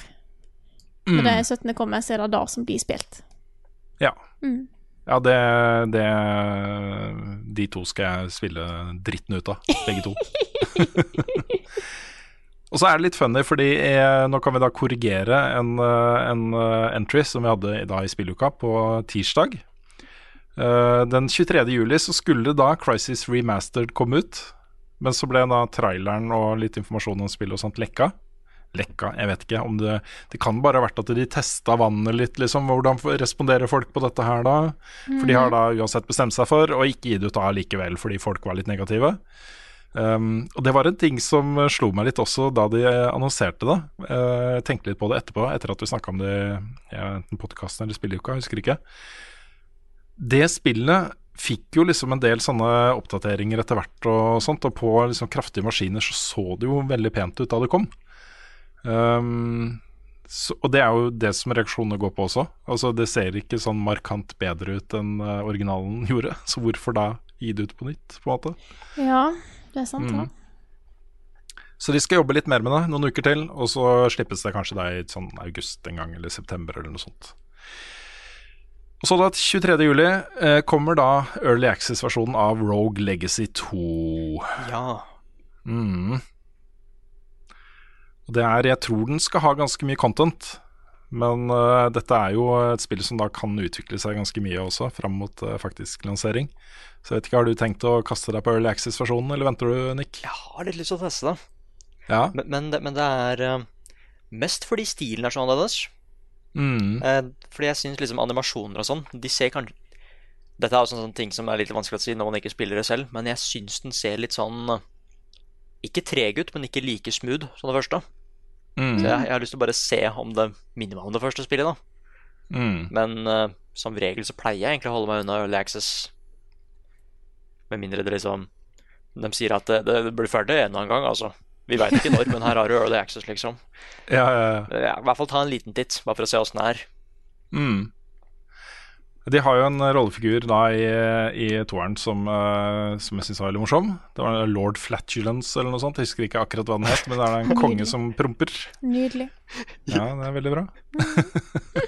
Når Mm. det 17. kommer, så er det det som blir spilt. Ja. Mm. Ja, det, det De to skal jeg spille dritten ut av, begge to. Og så er det litt funny, fordi jeg, nå kan vi da korrigere en, eh, en eh, entry som vi hadde da i spilluka på tirsdag. Eh, den 23. juli så skulle da Crisis Remastered komme ut, men så ble da traileren og litt informasjon om spillet og sånt lekka. Lekka, jeg vet ikke om det Det kan bare ha vært at de testa vannet litt, liksom. Hvordan responderer folk på dette her da? For de har da uansett bestemt seg for å ikke gi det ut da likevel, fordi folk var litt negative. Um, og det var en ting som eh, slo meg litt også da de eh, annonserte det. Jeg uh, tenkte litt på det etterpå, etter at vi snakka om det i ja, enten podkasten eller spilleuka, jeg husker ikke. Det spillet fikk jo liksom en del sånne oppdateringer etter hvert og sånt, og på liksom kraftige maskiner så så det jo veldig pent ut da det kom. Um, så, og det er jo det som reaksjonene går på også. Altså Det ser ikke sånn markant bedre ut enn uh, originalen gjorde, så hvorfor da gi det ut på nytt, på en måte? Ja, det er sant, Mm. Så de skal jobbe litt mer med det noen uker til, og så slippes det kanskje da i sånn august en gang, eller september eller noe sånt. Og så da 23. juli eh, kommer da Early Access-versjonen av Rogue Legacy 2. Ja. Mm. Og det er, jeg tror den skal ha ganske mye content, men uh, dette er jo et spill som da kan utvikle seg ganske mye også, fram mot uh, faktisk lansering. Så jeg vet ikke, har du tenkt å kaste deg på Early Access-versjonen, eller venter du, Nick? Jeg har litt lyst til å teste det. Ja. Men, men, det, men det er uh, mest fordi stilen er så annerledes. Mm. Fordi jeg syns liksom animasjoner og sånn De ser kanskje Dette er også en sånn ting som er litt vanskelig å si når man ikke spiller det selv, men jeg syns den ser litt sånn Ikke treg ut, men ikke like smooth som det første. Mm. Så jeg, jeg har lyst til å bare se om det minner meg om det første spillet, da. Mm. Men uh, som regel så pleier jeg egentlig å holde meg unna Early Access. Med mindre det liksom De sier at det, det blir ferdig en eller annen gang, altså. Vi veit ikke når, men her har du Early Access, liksom. Ja, ja, ja. Ja, I hvert fall ta en liten titt, bare for å se åssen det er. Mm. De har jo en rollefigur da i, i toeren som, eh, som jeg syns var veldig morsom. Det var lord Flatulence eller noe sånt. Jeg husker ikke akkurat hva den het, men det er en konge som promper. Nydelig. Ja, det er veldig bra.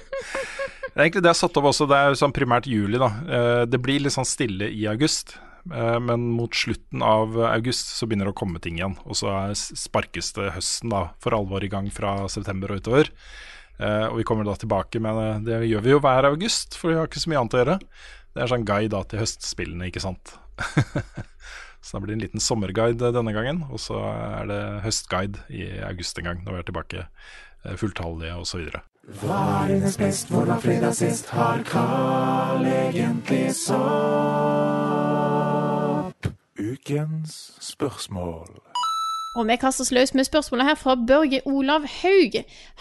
det er egentlig det jeg har satt opp også. Det er sånn primært juli, da. Eh, Det blir litt sånn stille i august. eh, Men mot slutten av august så begynner det å komme ting igjen. Og så sparkes det høsten da for alvor i gang fra september og utover. Eh, og vi kommer da tilbake med Det gjør vi jo hver august, for vi har ikke så mye annet å gjøre. Det er sånn guide da til høstspillene, ikke sant. Så da blir det en liten sommerguide denne gangen, og så er det høstguide i august en gang, når vi er tilbake eh, fulltallige osv. Hva er dines best, hvor var fredag sist? Har Carl egentlig sopp? Ukens spørsmål. Og vi kaster oss løs med spørsmålet her fra Børge Olav Haug.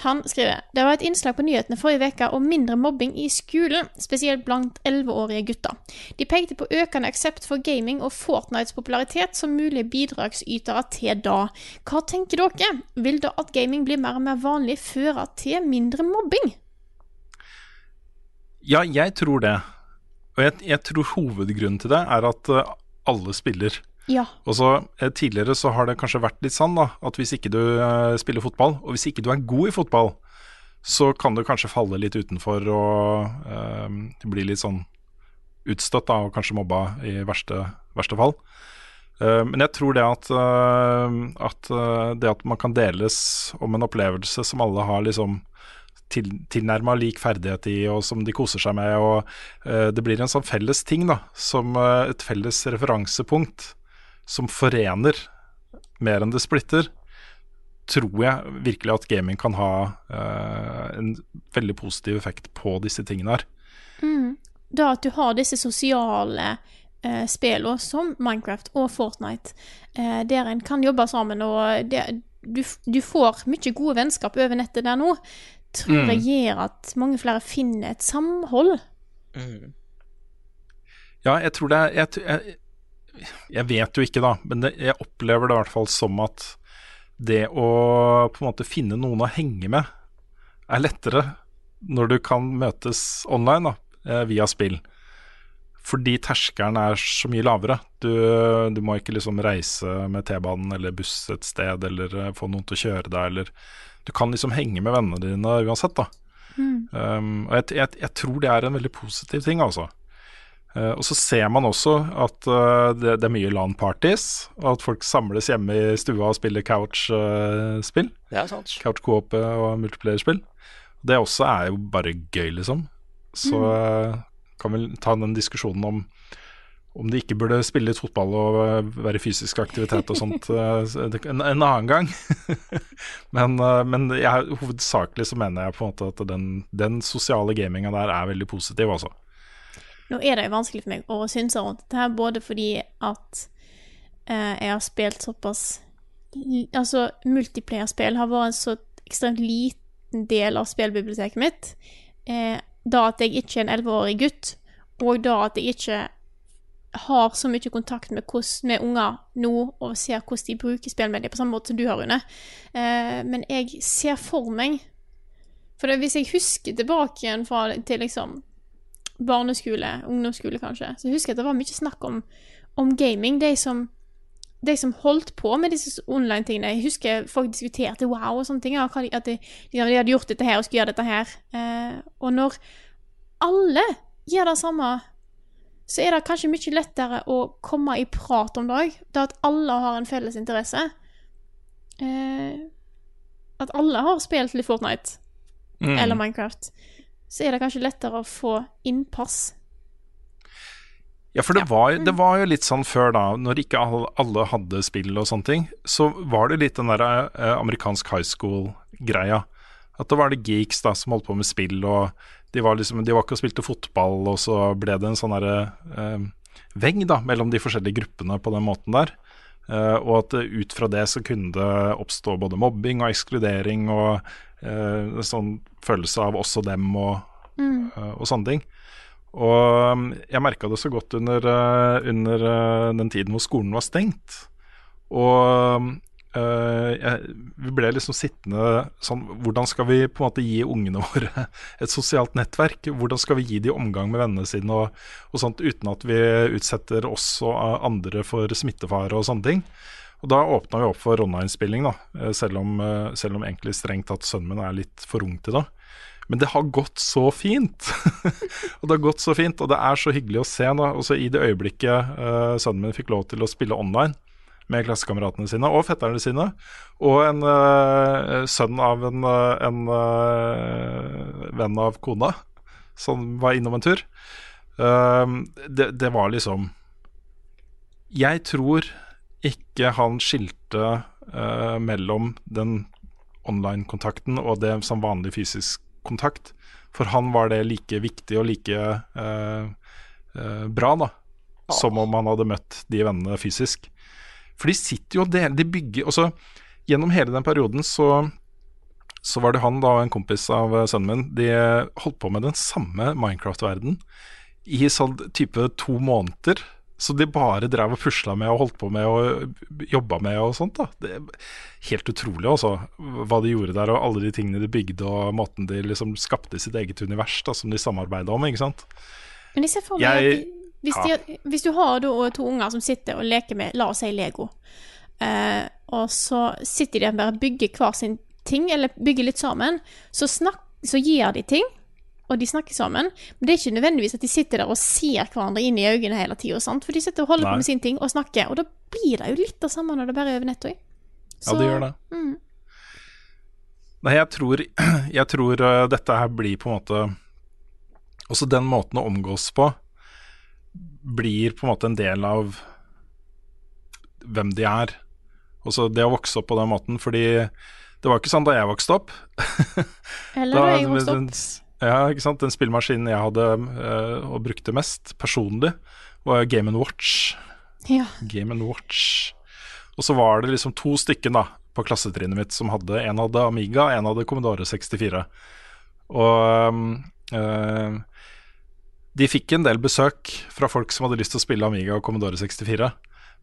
Han skriver Det var et innslag på nyhetene forrige uke om mindre mobbing i skolen, spesielt blant 11-årige gutter. De pekte på økende aksept for gaming og Fortnites popularitet som mulige bidragsytere til da. Hva tenker dere? Vil da at gaming blir mer og mer vanlig, føre til mindre mobbing? Ja, jeg tror det. Og jeg, jeg tror hovedgrunnen til det er at eh, alle spiller. Ja. Og så eh, Tidligere så har det kanskje vært litt sånn da, at hvis ikke du eh, spiller fotball, og hvis ikke du er god i fotball, så kan du kanskje falle litt utenfor og eh, bli litt sånn utstøtt da, og kanskje mobba i verste, verste fall. Eh, men jeg tror det at, eh, at det at man kan deles om en opplevelse som alle har liksom til, tilnærma lik ferdighet i, og som de koser seg med. og eh, Det blir en sånn felles ting, da, som et felles referansepunkt som forener mer enn det splitter. Tror jeg virkelig at gaming kan ha uh, en veldig positiv effekt på disse tingene her. da at du har disse sosiale uh, spillene som Minecraft og Fortnite, uh, der en kan jobbe sammen, og det, du, du får mye gode vennskap over nettet der nå, tror jeg gjør at mange flere finner et samhold. Ja, jeg tror det er Jeg, jeg, jeg vet jo ikke, da, men det, jeg opplever det i hvert fall som at det å på en måte finne noen å henge med, er lettere når du kan møtes online da, eh, via spill. Fordi terskelen er så mye lavere. Du, du må ikke liksom reise med T-banen eller buss et sted, eller eh, få noen til å kjøre deg, eller Du kan liksom henge med vennene dine uansett, da. Um, og jeg, jeg, jeg tror det er en veldig positiv ting, altså. Eh, og så ser man også at eh, det, det er mye LAN-parties, og at folk samles hjemme i stua og spiller couch-spill. Det er sant. couch coop eh, og multiplayer-spill. Det også er jo bare gøy, liksom. Så eh, kan vi ta den diskusjonen om om de ikke burde spille litt fotball og eh, være i fysisk aktivitet og sånt eh, en, en annen gang. men eh, men jeg, hovedsakelig så mener jeg på en måte at den, den sosiale gaminga der er veldig positiv, altså. Nå er det jo vanskelig for meg å synse rundt dette, her, både fordi at eh, jeg har spilt såpass Altså, multiplayerspill har vært en så ekstremt liten del av spillbiblioteket mitt. Eh, da at jeg ikke er en elleveårig gutt, og da at jeg ikke har så mye kontakt med, hos, med unger nå og ser hvordan de bruker spillmedier på samme måte som du har, Rune. Eh, men jeg ser for meg For det, hvis jeg husker tilbake igjen fra, til liksom barneskole, ungdomsskole kanskje, så husker jeg at det var mye snakk om, om gaming. De som, de som holdt på med disse online-tingene. Jeg husker folk diskuterte wow og sånne ting. ja, de, at de, de hadde gjort dette her og skulle gjøre dette her. Eh, og når alle gjør det samme, så er det kanskje mye lettere å komme i prat om det òg. Det at alle har en felles interesse. Eh, at alle har spilt litt Fortnite eller Minecraft, så er det kanskje lettere å få innpass. Ja, for det, var, det var jo litt sånn før, da, når ikke alle, hadde spill og sånne ting, så var det litt den der eh, amerikansk high school-greia. At da var det geeks da som holdt på med spill, og de var liksom De var ikke og spilte fotball, og så ble det en sånn derre eh, vegg da, mellom de forskjellige gruppene på den måten der. Eh, og at eh, ut fra det så kunne det oppstå både mobbing og ekskludering og eh, sånn følelse av oss og dem og, eh, og sånne ting. Og um, jeg merka det så godt under, under den tiden hvor skolen var stengt. Og eh, jeg, vi ble liksom sittende sånn Hvordan skal vi på en måte gi ungene våre et sosialt nettverk? Hvordan skal vi gi de omgang med vennene sine og, og sånt uten at vi utsetter oss og eh, andre for smittefare og sånne ting? Og da åpna vi opp for online-spilling, da, eh, selv om, selv om egentlig strengt tatt sønnen min er litt for ung til det. Men det har gått så fint. og det har gått så fint, og det er så hyggelig å se. da, også I det øyeblikket uh, sønnen min fikk lov til å spille online med klassekameratene sine og fetterne sine, og en uh, sønn av en, uh, en uh, venn av kona som var innom en tur, uh, det, det var liksom Jeg tror ikke han skilte eh, mellom den online-kontakten og det som vanlig fysisk kontakt. For han var det like viktig og like eh, eh, bra, da. Som om han hadde møtt de vennene fysisk. For de sitter jo og deler De bygger også, Gjennom hele den perioden så så var det han da og en kompis av eh, sønnen min. De holdt på med den samme Minecraft-verden i sånn type to måneder. Så de bare drev og pusla med og holdt på med og jobba med og sånt. da Det er Helt utrolig, altså, hva de gjorde der, og alle de tingene de bygde, og måten de liksom skapte sitt eget univers da som de samarbeida om, ikke sant. Men jeg ser for meg Jeg- at hvis, ja. de, hvis du har da to unger som sitter og leker med, la oss si Lego, eh, og så sitter de og bare bygger hver sin ting, eller bygger litt sammen, så, snak, så gir de ting, og de snakker sammen, men det er ikke nødvendigvis at de sitter der og ser hverandre inn i øynene hele tida, for de sitter og holder Nei. på med sin ting og snakker, og da blir det jo litt det samme når det bare er over nettet. Ja, det gjør det. Mm. Nei, jeg tror, jeg tror uh, dette her blir på en måte Også den måten å omgås på blir på en måte en del av hvem de er. Også det å vokse opp på den måten, fordi det var ikke sånn da jeg vokste opp. Eller da jeg vokste den, opp. ja, ikke sant. Den spillmaskinen jeg hadde eh, og brukte mest personlig, var Game Watch. Ja. Game Watch. Og så var det liksom to stykker da på klassetrinnet mitt som hadde En hadde Amiga, en hadde Commodore 64. Og eh, de fikk en del besøk fra folk som hadde lyst til å spille Amiga og Commodore 64.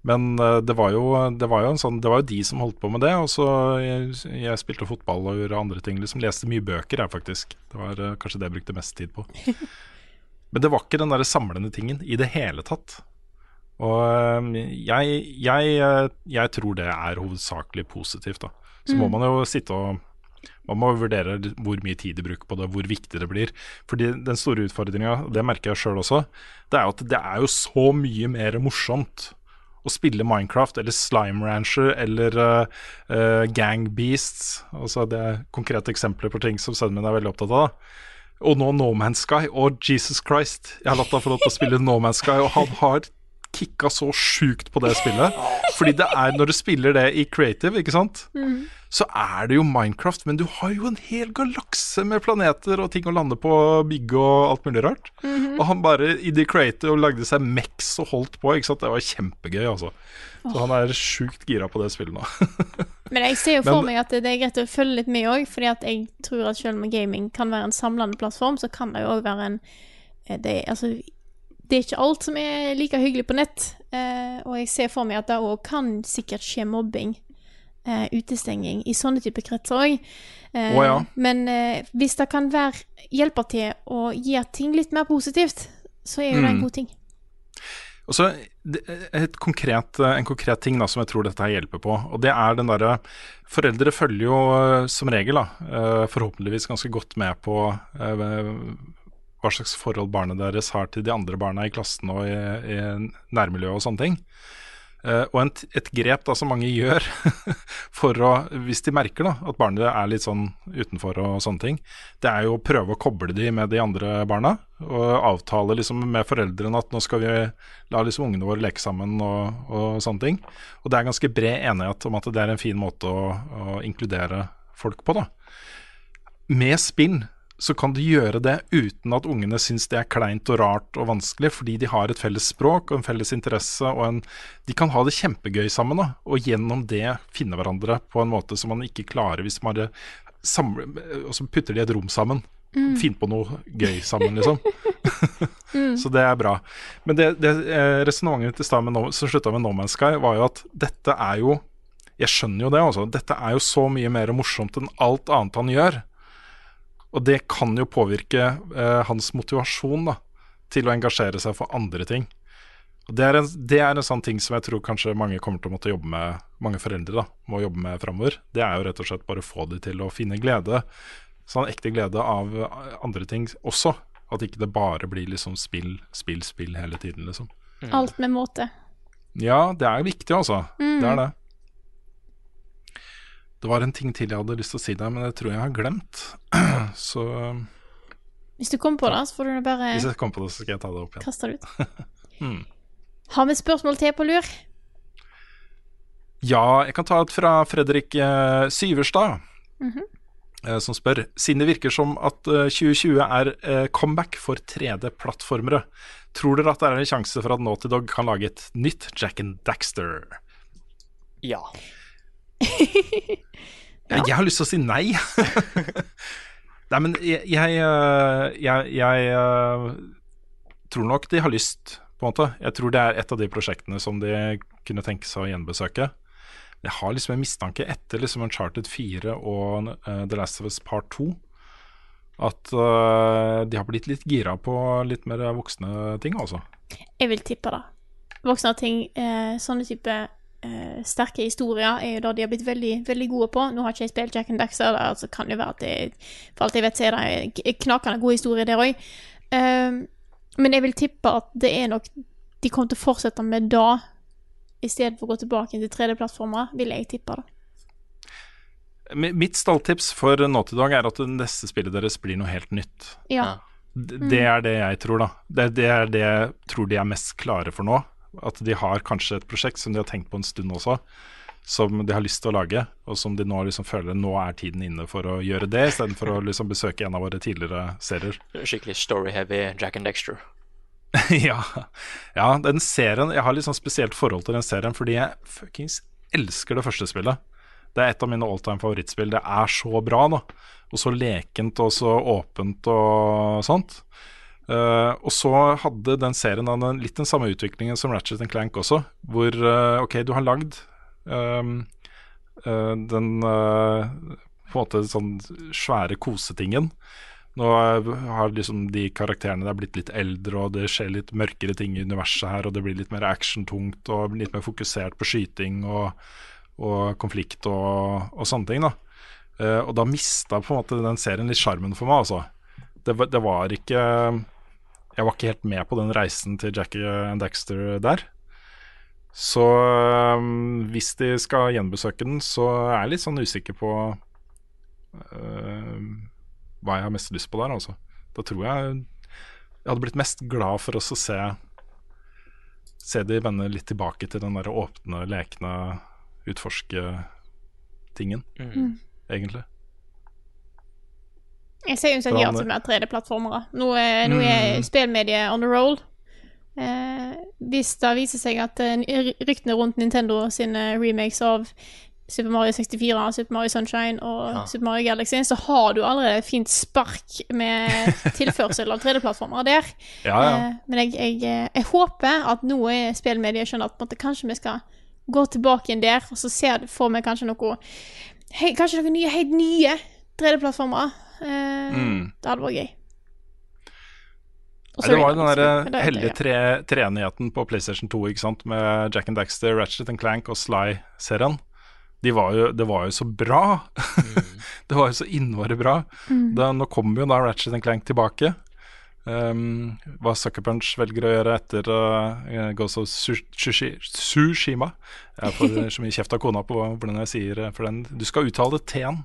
Men eh, det, var jo, det, var sånn, det var jo de som holdt på med det. Og så jeg, jeg spilte fotball og gjorde andre ting. Liksom Leste mye bøker, jeg, faktisk. Det var eh, kanskje det jeg brukte mest tid på. Men det var ikke den der samlende tingen i det hele tatt. Og øhm, jeg, jeg, tror det er hovedsakelig positivt. da Så må Mm. man jo sitte og Man må vurdere hvor mye tid de bruker på det, hvor viktig det blir. Fordi den store utfordringa, det merker jeg sjøl også, det er jo at det er jo så mye mer morsomt å spille Minecraft eller Slime Rancher eller uh, uh, Gang Beasts. Altså det er konkrete eksempler på ting som sønnen min er veldig opptatt av. og nå No Man's Sky. Og Jesus Christ, jeg har latt han få lov til å spille No Man's Sky, og han har kicka så sjukt på det spillet. Fordi det er, når du spiller det i creative, ikke sant, mm. så er det jo Minecraft, men du har jo en hel galakse med planeter og ting å lande på, bygge og alt mulig rart. Mhm. Og han bare i the creative lagde seg Mex og holdt på, ikke sant. Det var kjempegøy, altså. Så han er sjukt gira på det spillet nå. Men jeg ser jo for Men- meg at det er greit å følge litt med òg, fordi at jeg tror at selv om gaming kan være en samlende plattform, så kan det jo òg være en eh, det, altså, det er ikke alt som er like hyggelig på nett. Eh, og jeg ser for meg at det òg kan sikkert skje mobbing, eh, utestenging, i sånne type kretser òg. Eh, oh, ja. Men eh, hvis det kan være hjelper til å gjøre ting litt mer positivt, så er jo det en Mm. god ting. Og så et konkret, En konkret ting da som jeg tror dette her hjelper på, og det er den der, Foreldre følger jo eh, som regel, da, eh, forhåpentligvis ganske godt med på hva slags forhold barnet deres har til de andre barna i klassen og i, i nærmiljøet og sånne ting. Uh, og en, et grep da som mange gjør for å, hvis de merker da at barnet er litt sånn utenfor og sånne ting, det er jo å prøve å koble de med de andre barna. Og avtale liksom med foreldrene at nå skal vi la liksom ungene våre leke sammen og, og sånne ting. Og det er ganske bred enighet om at det er en fin måte å, å inkludere folk på. da. Med spill så kan du gjøre det uten at ungene syns det er kleint og rart og vanskelig, fordi de har et felles språk og en felles interesse, og en, de kan ha det kjempegøy sammen. Da, og gjennom det finne hverandre på en måte som man ikke klarer hvis man samler, og så putter de et rom sammen. Mm. Finn på noe gøy sammen, liksom. Mm. Så det er bra. Men det, det eh, resonnementet til stad med No- som slutta med No Man's Sky, var jo at dette er jo Jeg skjønner jo det, altså. Dette er jo så mye mer morsomt enn alt annet han gjør. Og det kan jo påvirke eh, hans motivasjon da, til å engasjere seg for andre ting. Og det er, en, det er en sånn ting som jeg tror kanskje mange kommer til å måtte jobbe med, mange foreldre da, må jobbe med framover. Det er jo rett og slett bare å få de til å finne glede, sånn ekte glede av eh, andre ting også. At ikke det bare blir liksom spill, spill, spill hele tiden, liksom. Alt med måte. Ja, det er viktig, altså. Mm. Det er det. Det var en ting til jeg hadde lyst til å si der, men det tror jeg har glemt. Så Hvis du kommer på det, så får du bare hvis jeg kommer på det, så skal jeg ta det opp igjen. kaste det ut. Hmm. Har vi spørsmål til på lur? Ja, jeg kan ta et fra Fredrik eh, Syverstad. mm -hmm. Som spør Siden det virker som at eh, 2020 er eh, comeback for 3D-plattformere, tror dere at det er en sjanse for at Naughty Dog kan lage et nytt Jack and Daxter? Ja. Ja. Jeg har lyst til å si nei. nei, men jeg, jeg, eh, jeg, jeg eh, tror nok de har lyst, på en måte. Jeg tror det er et av de prosjektene som de kunne tenke seg å gjenbesøke. Jeg har liksom en mistanke etter liksom Uncharted 4 og eh, The Last of Us Part 2 at uh, de har blitt litt gira på litt mer voksne ting, altså. Jeg vil tippe det. Voksne ting, eh, sånne type eh, sterke historier, er jo det de har blitt veldig, veldig gode på. Nå har ikke jeg spilt Jack and Daxter, det altså kan jo være at det, for alt jeg vet, så er det knakende gode historier der òg. men jeg vil tippe at det er nok De kommer til å fortsette med det i stedet for å gå tilbake til 3D-plattformer, vil jeg tippe. da. Mitt stalltips for Naughty Dog er at det neste spillet deres blir noe helt nytt. Ja. D- Det er det jeg tror, da. Det, det er det jeg tror de er mest klare for nå. At de har kanskje et prosjekt som de har tenkt på en stund også, som de har lyst til å lage, og som de nå liksom føler nå er tiden inne for å gjøre det, istedenfor å liksom besøke en av våre tidligere serier. Skikkelig story-heavy Jack and Dexter. ja. ja, den serien Jeg har litt sånn spesielt forhold til den serien fordi jeg fuckings elsker det første spillet. Det er et av mine all time favorittspill. Det er så bra, da. Og så lekent og så åpent og sånt. Eh, og så hadde den serien den, litt den samme utviklingen som Ratchet Clank også, hvor uh, OK, du har lagd um, uh, den på en måte sånn svære kosetingen. Nå har liksom de karakterene der blitt litt eldre, og det skjer litt mørkere ting i universet her, og det blir litt mer actiontungt og litt mer fokusert på skyting og, og konflikt og, og sånne ting. da. Og da mista på en måte den serien litt sjarmen for meg, altså. Det, det var ikke Jeg var ikke helt med på den reisen til Jackie and Daxter der. Så um, hvis de skal gjenbesøke den, så er jeg litt sånn usikker på uh, hva jeg har mest lyst på der, altså. Da tror jeg jeg hadde blitt mest glad for oss å se Se de vende litt tilbake til den der åpne, lekne, utforske-tingen, Mm. egentlig. Jeg ser jo For uansett som er til mer 3D-plattformere. Nå, er- nå er Mm. spillmediet on the roll. Eh, hvis det viser seg at eh, ryktene rundt Nintendo sine remakes av Super Mario 64, Super Mario Sunshine og Ja. Super Mario Galaxy, så har du allerede et fint spark med tilførsel av 3D-plattformer der. Ja, ja. Eh, men jeg, jeg, eh, jeg håper at nå er spillmediet skjønner at måte, kanskje vi skal gå tilbake inn der, og så ser, får vi kanskje noe hei, Kanskje noen nye, helt nye 3D-plattformer. Eh, Mm. Det hadde vært gøy. Nei, det var jo den der heldige tre, treenigheten på PlayStation 2 ikke sant? med Jack and Daxter, Ratchet and Clank og Sly-serien. De var jo, det var jo så bra! det var jo så innmari bra. Mm. Da, nå kommer jo da Ratchet and Clank tilbake. Um, hva Sucker Punch velger å gjøre etter uh, Ghost of Sushima Jeg får så mye kjeft av kona på hvordan jeg sier uh, for den. Du skal uttale T-en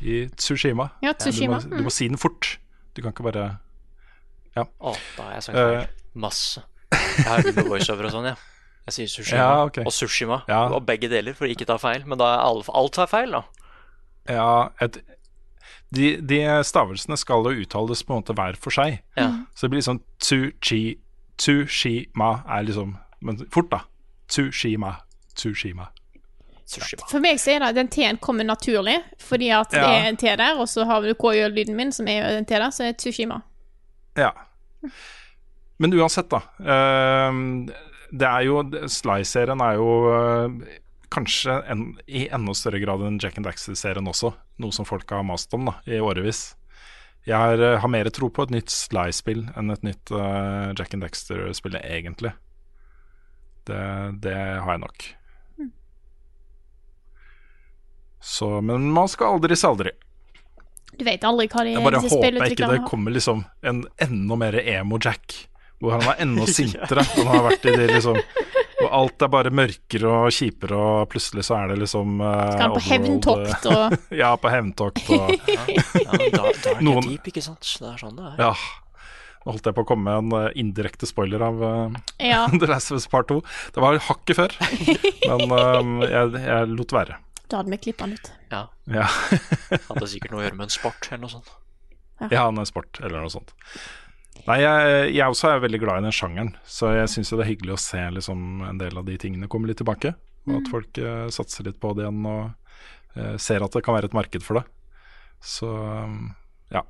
i Tsushima. Ja, Tsushima, Du, må, du må si den fort. Du kan ikke bare Ja. Å, da har jeg sagt feil. Masse. Jeg har med voiceover og sånn, ja. Jeg sier Sushima Ja, ok. og Sushima, Ja. og begge deler, for å ikke ta feil. Men da er alle, alt tar feil, da. Ja, et, de, de stavelsene skal jo uttales på en måte hver for seg. Ja. Så det blir liksom Tsuchi Tsushima er liksom Men fort, da. Tsushima. Tsushima. Sushima. For meg så er det den T-en kommer naturlig, fordi at det er en T der, og så har du KJ-lyden min, som er en T der, så er det Tsushima. Ja. Men uansett, da. ehm, det er jo Sly-serien er jo eh, kanskje en, i enda større grad enn Jack and Daxter-serien også, noe som folk har mast om da, i årevis. Jeg har, eh, har mer tro på et nytt Sly-spill enn et nytt uh, Jack and Daxter-spill, egentlig. Det, det har jeg nok. Så, men man skal aldri si aldri. Du vet aldri hva de Jeg bare håper ikke det kommer liksom en enda mer emo-Jack. Hvor han er enda sintere enn han har vært i det, liksom Hvor alt er bare mørkere og kjipere, og plutselig så er det liksom uh, Skal han på hevntokt og Ja, på hevntokt og Ja, da, da er det Noen- deep, ikke sant? Det er sånn det er. Ja. Nå holdt jeg på å komme med en eh, indirekte spoiler av uh, Ja. The Last of Us Part 2. Det var hakket før, men uh, jeg, jeg lot være. Da hadde vi klippa den ut. Ja. Ja. Hadde sikkert noe å gjøre med en sport eller noe sånt. Ja, en sport eller noe sånt. Nei, jeg, jeg også er veldig glad i den sjangeren, så jeg syns det er hyggelig å se liksom, en del av de tingene komme litt tilbake. Og at folk uh, satser litt på det igjen og uh, ser at det kan være et marked for det. Så um, ja.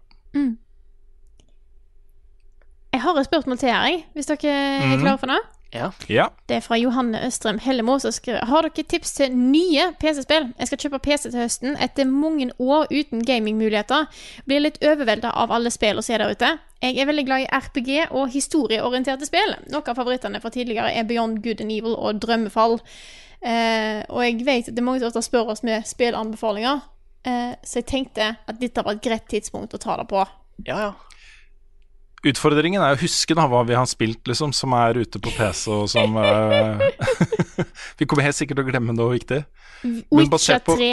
Jeg har et spørsmål til her, jeg, hvis dere er Mhm. klare for det. Ja. ja. Det er fra Johanne Østrem Hellemo som skriver Har dere tips til nye PC-spill? Jeg skal kjøpe PC til høsten etter mange år uten gamingmuligheter. Blir litt overvelda av alle spill å se der ute. Jeg er veldig glad i RPG og historieorienterte spill. Noen av favorittene fra tidligere er Beyond Good and Evil og Drømmefall. Eh, og jeg vet at det er mange som ofte spør oss med spillanbefalinger, eh, så jeg tenkte at dette var et greit tidspunkt å ta det på. Ja, ja. Utfordringen er å huske da hva vi har spilt, liksom, som er ute på PC, og som uh, Vi kommer helt sikkert til å glemme noe viktig. Men Witcher basert på- 3.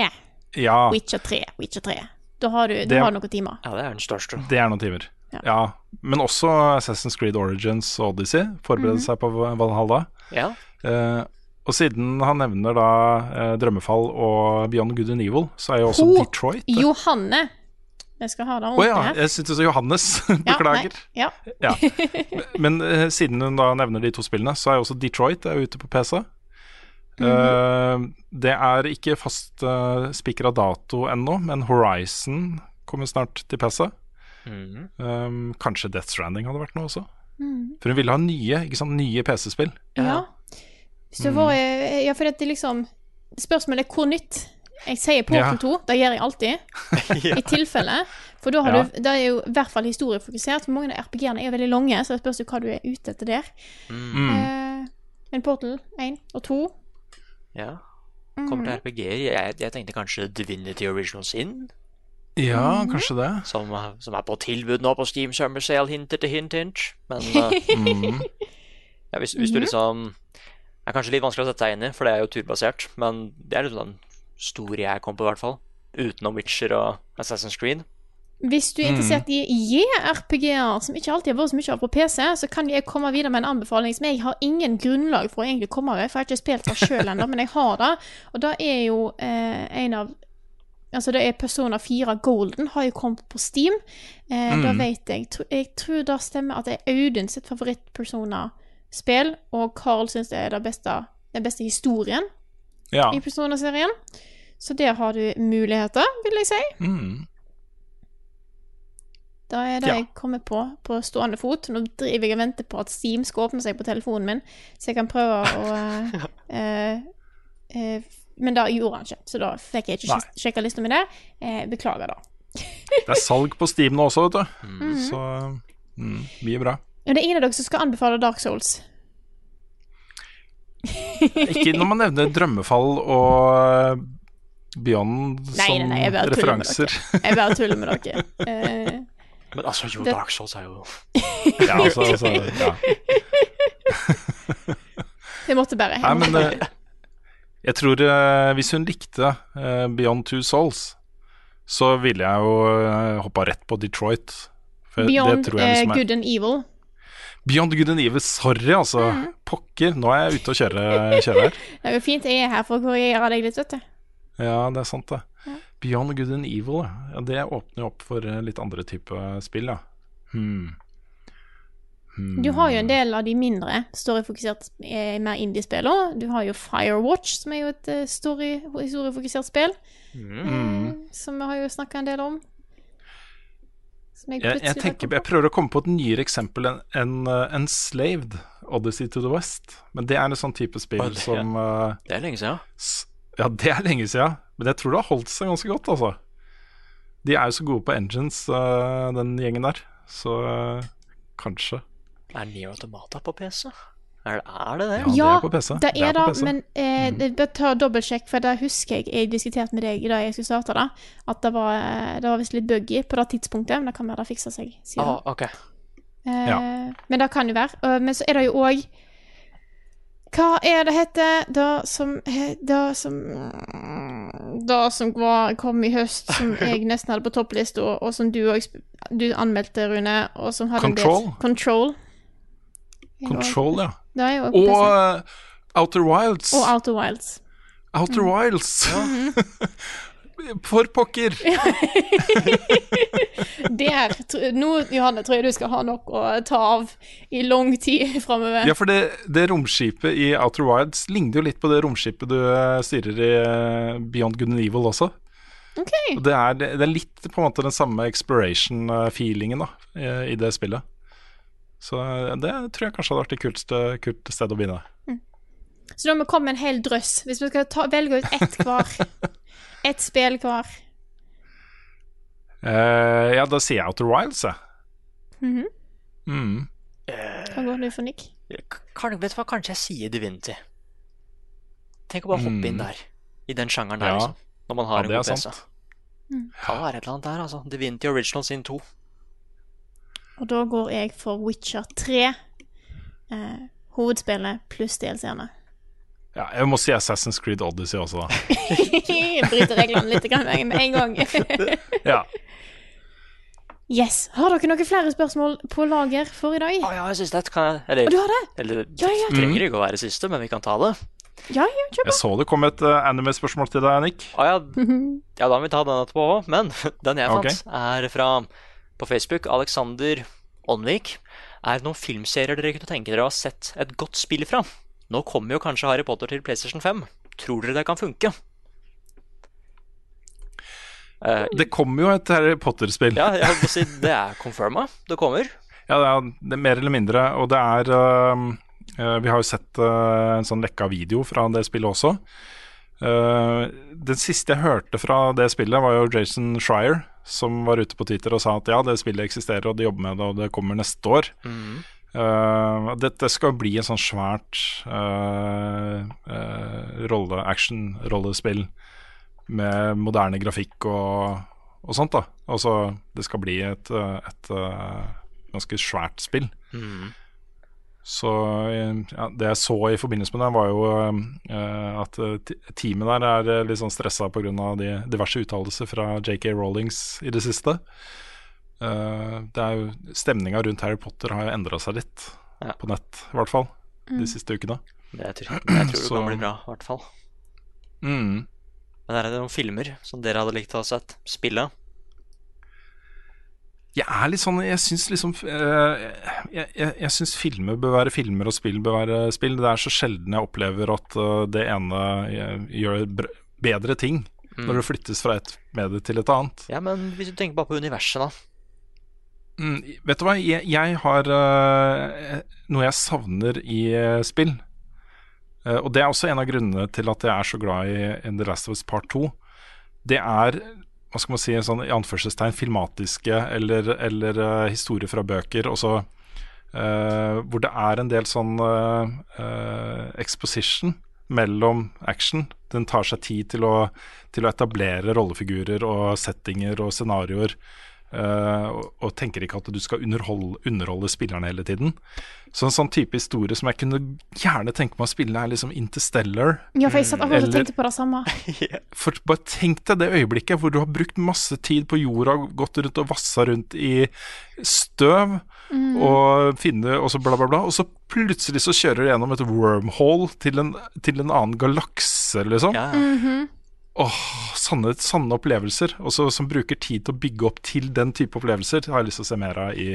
Ja, Witcher 3. Witcher 3. Da har du, Det- har noen timer. ja, det er den største. det er noen timer. Ja. Ja. Men også Assassin's Creed Origins og Odyssey. Forberede -hmm. seg på Valhalla. Ja. Uh, og siden han nevner da uh, Drømmefall og Beyond Good and Evil, så er jo også Ho- Detroit det. Johanne. Jeg skal ha det Å oh, ja, her. jeg syntes Johannes. Ja, Beklager. Ja. Ja. Men eh, siden hun da nevner de to spillene, så er jo også Detroit er ute på PC. Mm -hmm. uh, det er ikke fast uh, spikra dato ennå, men Horizon kommer snart til PC. Mhm. Um, kanskje Death Stranding hadde vært noe også. Mhm. For hun ville ha nye, ikke sant, nye PC-spill. ja. Så Mm. var ja, for det er liksom Spørsmålet er hvor nytt. Jeg sier Portal Ja. 2, det gjør jeg alltid. I tilfelle. For da har Ja. du Det er jo i hvert fall historiefokusert. For mange av RPG-ene er jo veldig lange, så det spørs jo hva du er ute etter der. Mm. Eh, men Portal 1 og 2 ja. Kommer til RPG-er. Jeg, jeg tenkte kanskje Divinity Original Sin, Ja, Mhm. kanskje det. som, som er på tilbud nå på Steam Summer Sale, hint etter hint, hint. Men uh, Mm. ja, hvis, hvis du liksom Det er kanskje litt vanskelig å sette seg inn i, for det er jo turbasert, men det er litt den store jeg kom på, i hvert fall. Utenom Witcher og Assassin's Creed. Hvis du er interessert i JRPG-er, som ikke alltid har vært så mye av på PC, så kan jeg komme videre med en anbefaling som jeg har ingen grunnlag for å egentlig komme med, for jeg har ikke spilt det sjøl ennå, men jeg har det. Og det er jo eh, en av Altså, det er Persona 4 Golden, har jo kommet på Steam. Eh, Da Mm. vet jeg Jeg tror det stemmer at det er Audun sitt favoritt-Persona-spill, og Carl syns det er det beste, den beste historien Ja. i Persona-serien. Så der har du muligheter, vil jeg si. Mm. Da er det Ja. jeg kommer på på stående fot. Nå driver jeg og venter på at Steam skal åpne seg på telefonen min, så jeg kan prøve å eh, eh, Men da gjorde han ikke, så da fikk jeg ikke sjekka lista mi der. Eh, beklager, da. Det er salg på Steam nå også, vet du. Mm. Så mm, mye bra. Og det er ingen av dere som skal anbefale Dark Souls. Ikke når man nevner Drømmefall og Beyond Nei, som nei, nei, jeg referanser. Jeg bare tuller med dere. Eh, Men altså, jo, Det- Dark Souls er jo Ja, altså, altså, ja. jeg måtte bare. Nei, Jeg måtte men eh, jeg tror eh, hvis hun likte eh, Beyond Two Souls, så ville jeg jo hoppa rett på Detroit. For Beyond det tror jeg eh, liksom er Good and Evil. Beyond Good and Evil, sorry, altså. Mhm. Pokker, nå er jeg ute og kjører, kjører her. Det er jo fint jeg er her for å korrigere deg litt, vet du. Ja, det er sant, det. Beyond Good and Evil, ja. ja. Det åpner jo opp for eh, litt andre typer spill, ja. Hmm. Hmm. Du har jo en del av de mindre storyfokusert, eh, mer indie-spillene. Du har jo Firewatch, som er jo et eh, story, historiefokusert spill. Mm. Som vi har jo snakka en del om. Som jeg Jeg, jeg, tenker, jeg prøver å komme på et nyere eksempel enn en, uh, Enslaved, Odyssey to the West. Men det er en sånn type spill det- som uh, Det er lenge siden. s- Ja, det er lenge siden, men jeg tror det har holdt seg ganske godt, altså. De er jo så gode på engines, uh, den gjengen der. Så uh, kanskje. Er Nier Automata på PC? Er det er det? det? Ja, det er på PC. Det er da, det, men eh, Mm. det bør ta dobbeltsjekk, for det husker jeg jeg diskuterte med deg da jeg skulle starte det, at det var, eh, det var visst litt buggy på det tidspunktet, men det kan være det fikser seg siden. Ah, okay. Eh, Ja. Men det kan jo være. Men så er det jo òg Hva er det heter Det som Det som Det som var, kom i høst, som jeg nesten hadde på topplista, og som du òg anmeldte, Rune, og som hadde Control. en del Control. Control, ja. Og eh, Outer Wilds. Og Outer Wilds. Outer Wilds. For pokker! Der, nå, Johanne, tror jeg du skal ha nok å ta av i lang tid framover. Ja, for det, det romskipet i Outer Wilds ligner jo litt på det romskipet du eh, styrer i eh, Beyond Good and Evil også. Okay. Det er, det er litt på en måte den samme exploration-feelingen da, i det spillet. Så eh, det tror jeg kanskje hadde vært det kuleste, kult sted å begynne. Så da må vi komme med en hel drøss. Hvis vi skal ta, velge ut ett hver. Ett spill hver. Uh, ja, da sier jeg Outer Wilds, jeg. Mhm. Mm. Hva går du for, Nick? Kan, vet du hva, kanskje jeg sier Divinity. Tenk å bare hoppe inn Mm. der. I den sjangeren der, Ja. liksom. Når man har ja, en god PC. Kan være et eller annet der, altså. Divinity Original sin 2. Og da går jeg for Witcher 3. Eh, hovedspillet pluss DLC-ene. Ja, jeg må si Assassin's Creed Odyssey også, da. Bryter reglene litt med en gang. Ja. yes. Har dere noen flere spørsmål på lager for i dag? Å ja, jeg syns det kan jeg Eller, du har det? eller Ja, ja. trenger ikke å være siste, men vi kan ta det. Ja, ja, kjør Jeg så det kom et uh, anime-spørsmål til deg, Nick. Å ja, ja, da må vi ta den etterpå òg. Men den jeg fant, okay. er fra på Facebook. Alexander Onvik Er det noen filmserier dere kunne tenke dere å ha sett et godt spill fra? Nå kommer jo kanskje Harry Potter til PlayStation 5. Tror dere det kan funke? Eh, Det kommer jo et Harry Potter-spill. ja, jeg holdt si det er confirma. Det kommer. Ja, det er, det er mer eller mindre, og det er uh, Vi har jo sett uh, en sånn lekka video fra det spillet også. Uh, den siste jeg hørte fra det spillet, var jo Jason Schreier, som var ute på Twitter og sa at ja, det spillet eksisterer, og de jobber med det, og det kommer neste år. Uh, dette skal bli en sånn svært uh, uh, rolle, action-rollespill med moderne grafikk og, og sånt. da Altså det skal bli et, et ganske svært spill. Så uh, ja, det jeg så i forbindelse med det, var jo uh, at uh, teamet der er uh, litt sånn stressa pga. de diverse uttalelser fra JK Rollings i det siste. Uh, det er jo Stemninga rundt Harry Potter har jo endra seg litt, Ja. på nett i hvert fall, de siste ukene. Det jeg tror, jeg tror det kan bli bra, i hvert fall. Mm. Men er det noen filmer som dere hadde likt å ha sett? Spille? Jeg er litt sånn Jeg syns liksom eh, Jeg, jeg, jeg syns filmer bør være filmer, og spill bør være spill. Det er så sjelden jeg opplever at eh, det ene eh, gjør bedre ting når det flyttes fra et medie til et annet. Ja, men hvis du tenker bare på universet, da. Mm, vet du hva, jeg, jeg har eh, noe jeg savner i spill. Uh, og det er også en av grunnene til at jeg er så glad i The Last of Us Part 2. Det er hva skal man si, sånn i anførselstegn filmatiske eller, eller uh, historier fra bøker. Og så eh, hvor det er en del sånn uh, exposition mellom action. Den tar seg tid til å, til å etablere rollefigurer og settinger og scenarioer. Eh, og, og tenker ikke at du skal underholde, underholde spillerne hele tiden. Så en sånn type historie som jeg kunne gjerne tenke meg å spille, er liksom Interstellar. Ja, for jeg satt akkurat og tenkte på det samme. For bare tenk deg det øyeblikket hvor du har brukt masse tid på jorda, gått rundt og vassa rundt i støv, og finne og så bla, bla, bla, og så plutselig så kjører du gjennom et wormhole til en, til en annen galakse, liksom. Ja, Åh, sanne, sanne opplevelser, og som bruker tid til å bygge opp til den type opplevelser, har jeg lyst til å se mer av i,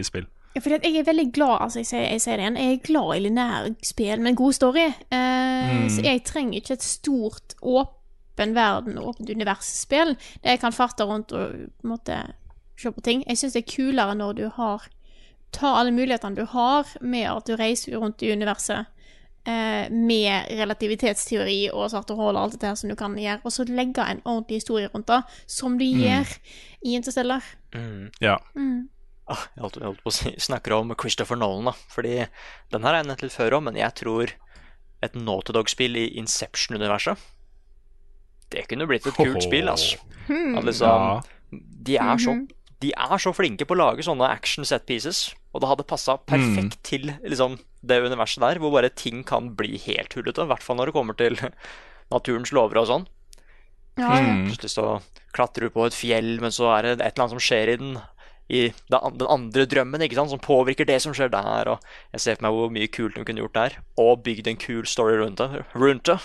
i spill. Ja, fordi jeg er veldig glad altså jeg sier, jeg sier det igjen, jeg er glad i linærspill med en god story. Eh, Så jeg trenger ikke et stort, åpen verden, åpent univers-spill der jeg kan farte rundt og på en måte se på ting. Jeg syns det er kulere når du har tar alle mulighetene du har med at du reiser rundt i universet. Eh, med relativitetsteori og svarte hull og alt dette her som du kan gjøre, og så legge en ordentlig historie rundt det, som du gjør i Interstellar. Ja. Ah, jeg holdt, jeg holdt på å si, snakker om Christopher Nolan, da. Fordi den her er jeg nett litt før om, men jeg tror et Naughty Dog-spill i Inception-universet Det kunne blitt et kult spill, altså. At liksom, Ja. de, er så, de er så flinke på å lage sånne action set pieces, og det hadde passa perfekt til liksom, det universet der, hvor bare ting kan bli helt hullete. I hvert fall når det kommer til naturens lover og sånn. Ja, ja. Mm. Plutselig så klatrer du på et fjell, men så er det et eller annet som skjer i den i den andre drømmen, ikke sant, som påvirker det som skjer der. Og jeg ser for meg hvor mye kult de kunne gjort der. Og bygd en kul story rundt det. Rundt det.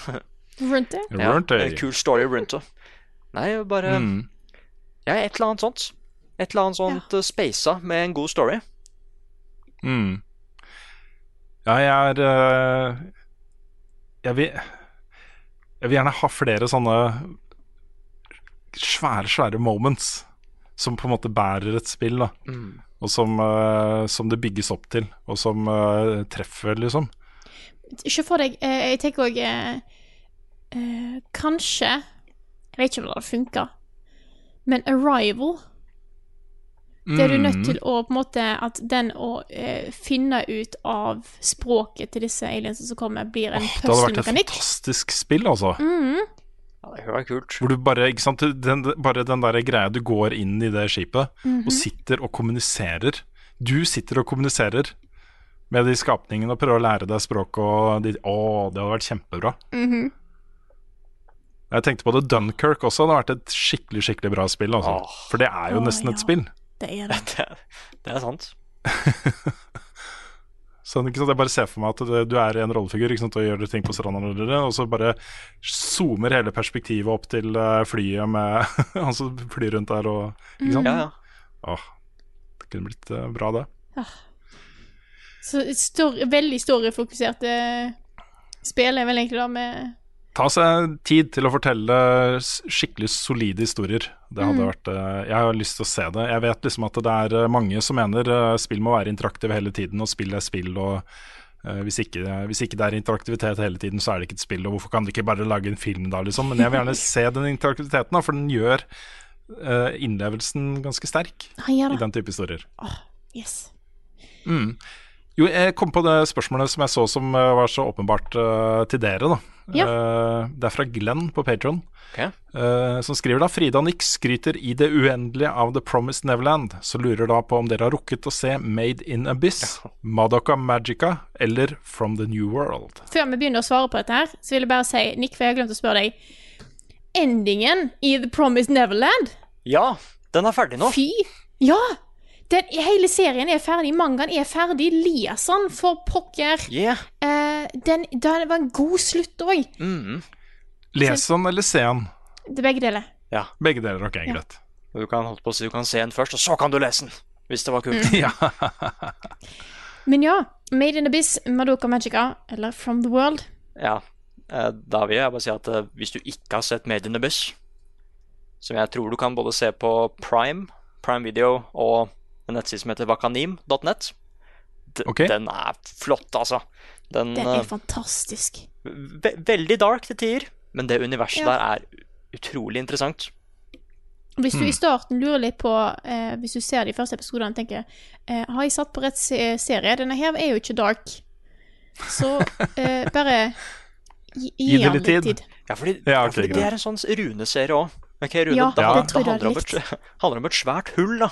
Rundt det? Ja, en kul story rundt det. Nei, bare Mm. Ja, et eller annet sånt. Et eller annet sånt ja. spasa med en god story. Mm. Ja, jeg er eh, jeg, vil, jeg vil gjerne ha flere sånne svære, svære moments som på en måte bærer et spill, da. Mm. Og som, eh, som det bygges opp til, og som eh, treffer, liksom. Se for deg eh, Jeg tenker òg eh, eh, Kanskje Jeg vet ikke om det hadde funka, men Arrival Det er du nødt Mm. til å på en måte At den å eh, finne ut av språket til disse aliensene som kommer, blir en Det hadde vært et fantastisk spill, altså. Mm. Ja, det hører kult. Hvor du bare, ikke sant, den, bare den der greia du går inn i det skipet Mhm. og sitter og kommuniserer. Du sitter og kommuniserer med de skapningene og prøver å lære deg språket og de, Å, det hadde vært kjempebra. Mhm. Jeg tenkte på det Dunkerque også. Det hadde vært et skikkelig skikkelig bra spill. Altså. For det er jo nesten ja. et spill. Det er det. Det, det er sant. sånn, ikke sant? Jeg bare ser for meg at det, du er en rollefigur ikke sant? og gjør ting på stranda, og så bare zoomer hele perspektivet opp til eh, flyet med han som flyr rundt der og Ikke sant? Ja, ja. Åh, det kunne blitt eh, bra, det. Så et story, veldig storyfokuserte spill er vel egentlig da med Ta seg tid til å fortelle skikkelig solide historier. Det hadde Mm. vært eh, Jeg har lyst til å se det. Jeg vet liksom at det er eh, mange som mener eh, spill må være interaktive hele tiden, og spill er spill, og hvis, ikke, hvis ikke det er interaktivitet hele tiden, så er det ikke et spill, og hvorfor kan de ikke bare lage en film da, liksom? Men jeg vil gjerne se den interaktiviteten, da, for den gjør innlevelsen ganske sterk Han ja, i den type historier. Yes. Mm. Jo, jeg kom på det spørsmålet som jeg så som eh, var så åpenbart uh, til dere, da. Ja. Uh, det er fra Glenn på Patron, Ok. som skriver da Frida Nix skryter i det uendelige av The Promised Neverland, så lurer da på om dere har rukket å se Made in Abyss, Madoka Magica eller From the New World. Før vi begynner å svare på dette her, så vil jeg bare si Nick, for jeg har glemt å spørre deg Endingen i The Promised Neverland Ja, den er ferdig nå. Fy! Ja! Den, hele serien er ferdig, mangaen er ferdig. Liason, for pokker. Yeah. Eh, den, den var en god slutt òg. Mm. Les den eller se den? Det er begge deler. Ja. Begge deler, ok, greit. Du kan, holdt på å si, du kan se den først, og så kan du lese den. Hvis det var kult. ja. Men ja, Made in Abyss, Madoka Magica, eller From the World. Ja. eh, Da vil jeg bare si at eh, hvis du ikke har sett Made in Abyss, som jeg tror du kan både se på Prime, Prime Video og en nettside som heter wakanim.net, Okay. Den er flott, altså. Den, Den eh, er fantastisk. ve veldig dark til tider, men det universet Ja. der er utrolig interessant. Hvis Hmm. du i starten lurer litt på eh, Hvis du ser de første episodene tenker eh, Har jeg satt på rett serie? Denne her er jo ikke dark. Så eh, bare gi, gi Gi det litt tid. tid. Ja, fordi, Ja, okay, fordi det er en sånn runeserie òg. Okay, Rune, Ja, det, det handler- det, jeg handler, om et, handler om et svært hull, da.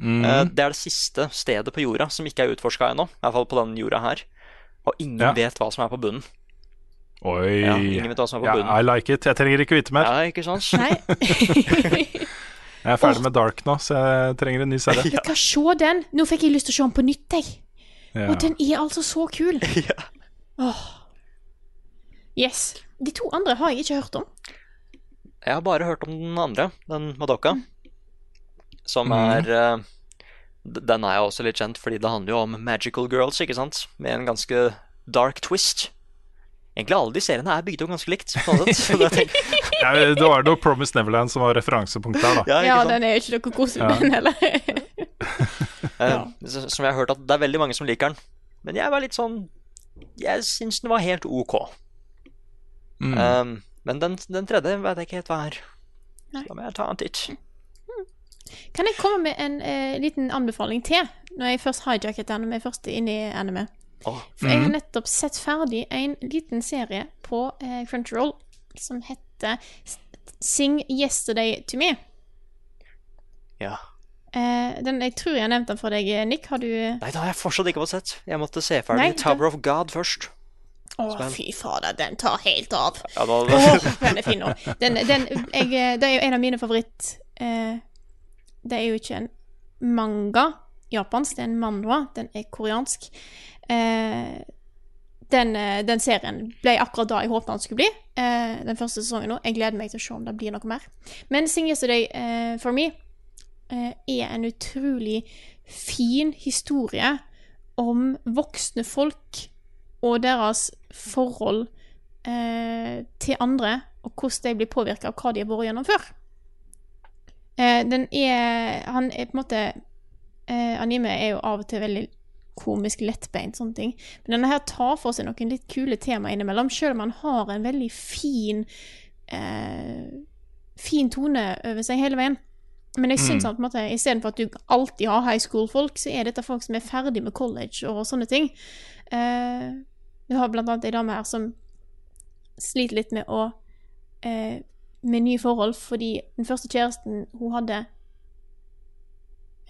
Mm. Eh, Det er det siste stedet på jorda som ikke er utforska ennå. I hvert fall på denne jorda her. Og ingen Ja. vet hva som er på bunnen. Oi. Ja, ingen vet hva som er på Ja, bunnen. I like it. Jeg trenger ikke vite mer. Ja, ikke sant? Nei. Jeg er ferdig med Dark nå, så jeg trenger en ny serie. Vet du se den! Nå fikk jeg lyst til å se den på nytt, jeg. Ja. Og den er altså så kul. Ja. Åh. Yes. De to andre har jeg ikke hørt om. Jeg har bare hørt om den andre, den Madoka. Som Mhm. er mm. Den er jo også litt kjent fordi det handler jo om magical girls, ikke sant? Med en ganske dark twist. Egentlig alle de seriene er bygd opp ganske likt. sånn. Så jeg Ja, det var noe Promise Neverland som var referansepunkt der, da. ja, Ja, den er jo ikke noe koselig, Ja. den heller. Eh, Som jeg har hørt at det er veldig mange som liker den. Men jeg var litt sånn Jeg syns den var helt OK. Mm. Um, men den, den tredje vet jeg ikke helt hva er. Da må jeg ta en titt. Kan jeg komme med en eh, liten anbefaling til, når jeg først hijacket vi først inne i anime? Oh. For jeg har nettopp sett ferdig en liten serie på eh, Crunchyroll som heter Sing Yesterday to Me. ja. Eh, den, jeg tror jeg har nevnt den for deg, Nick. Har du Nei, det har jeg fortsatt ikke fått sett. Jeg måtte se ferdig Nei, Tower of God først. fy fader, den tar helt av. Ja, da, Åh, den er fin nå. Den, den, jeg, det er jo en av mine favoritt... Eh, det er jo ikke en manga. Japansk. Det er en manhwa. Den er koreansk. Eh, den, eh, den serien ble akkurat da jeg håpet den skulle bli. Eh, den første sesongen nå. Jeg gleder meg til å se om det blir noe mer. Men Sing Yesterday eh, for me eh, er en utrolig fin historie om voksne folk og deres forhold eh, til andre, og hvordan de blir påvirka av hva de har vært gjennom før. Eh, den er Han er på en måte eh, Anime er jo av og til veldig komisk, lettbeint, sånne ting. Men denne her tar for seg noen litt kule tema innimellom, selv om han har en veldig fin eh, Fin tone over seg hele veien. Men jeg syns at på en måte, istedenfor at du alltid har high school-folk, så er dette folk som er ferdig med college og sånne ting. Eh, du har blant annet ei dame her som sliter litt med å eh, Med nye forhold, fordi den første kjæresten hun hadde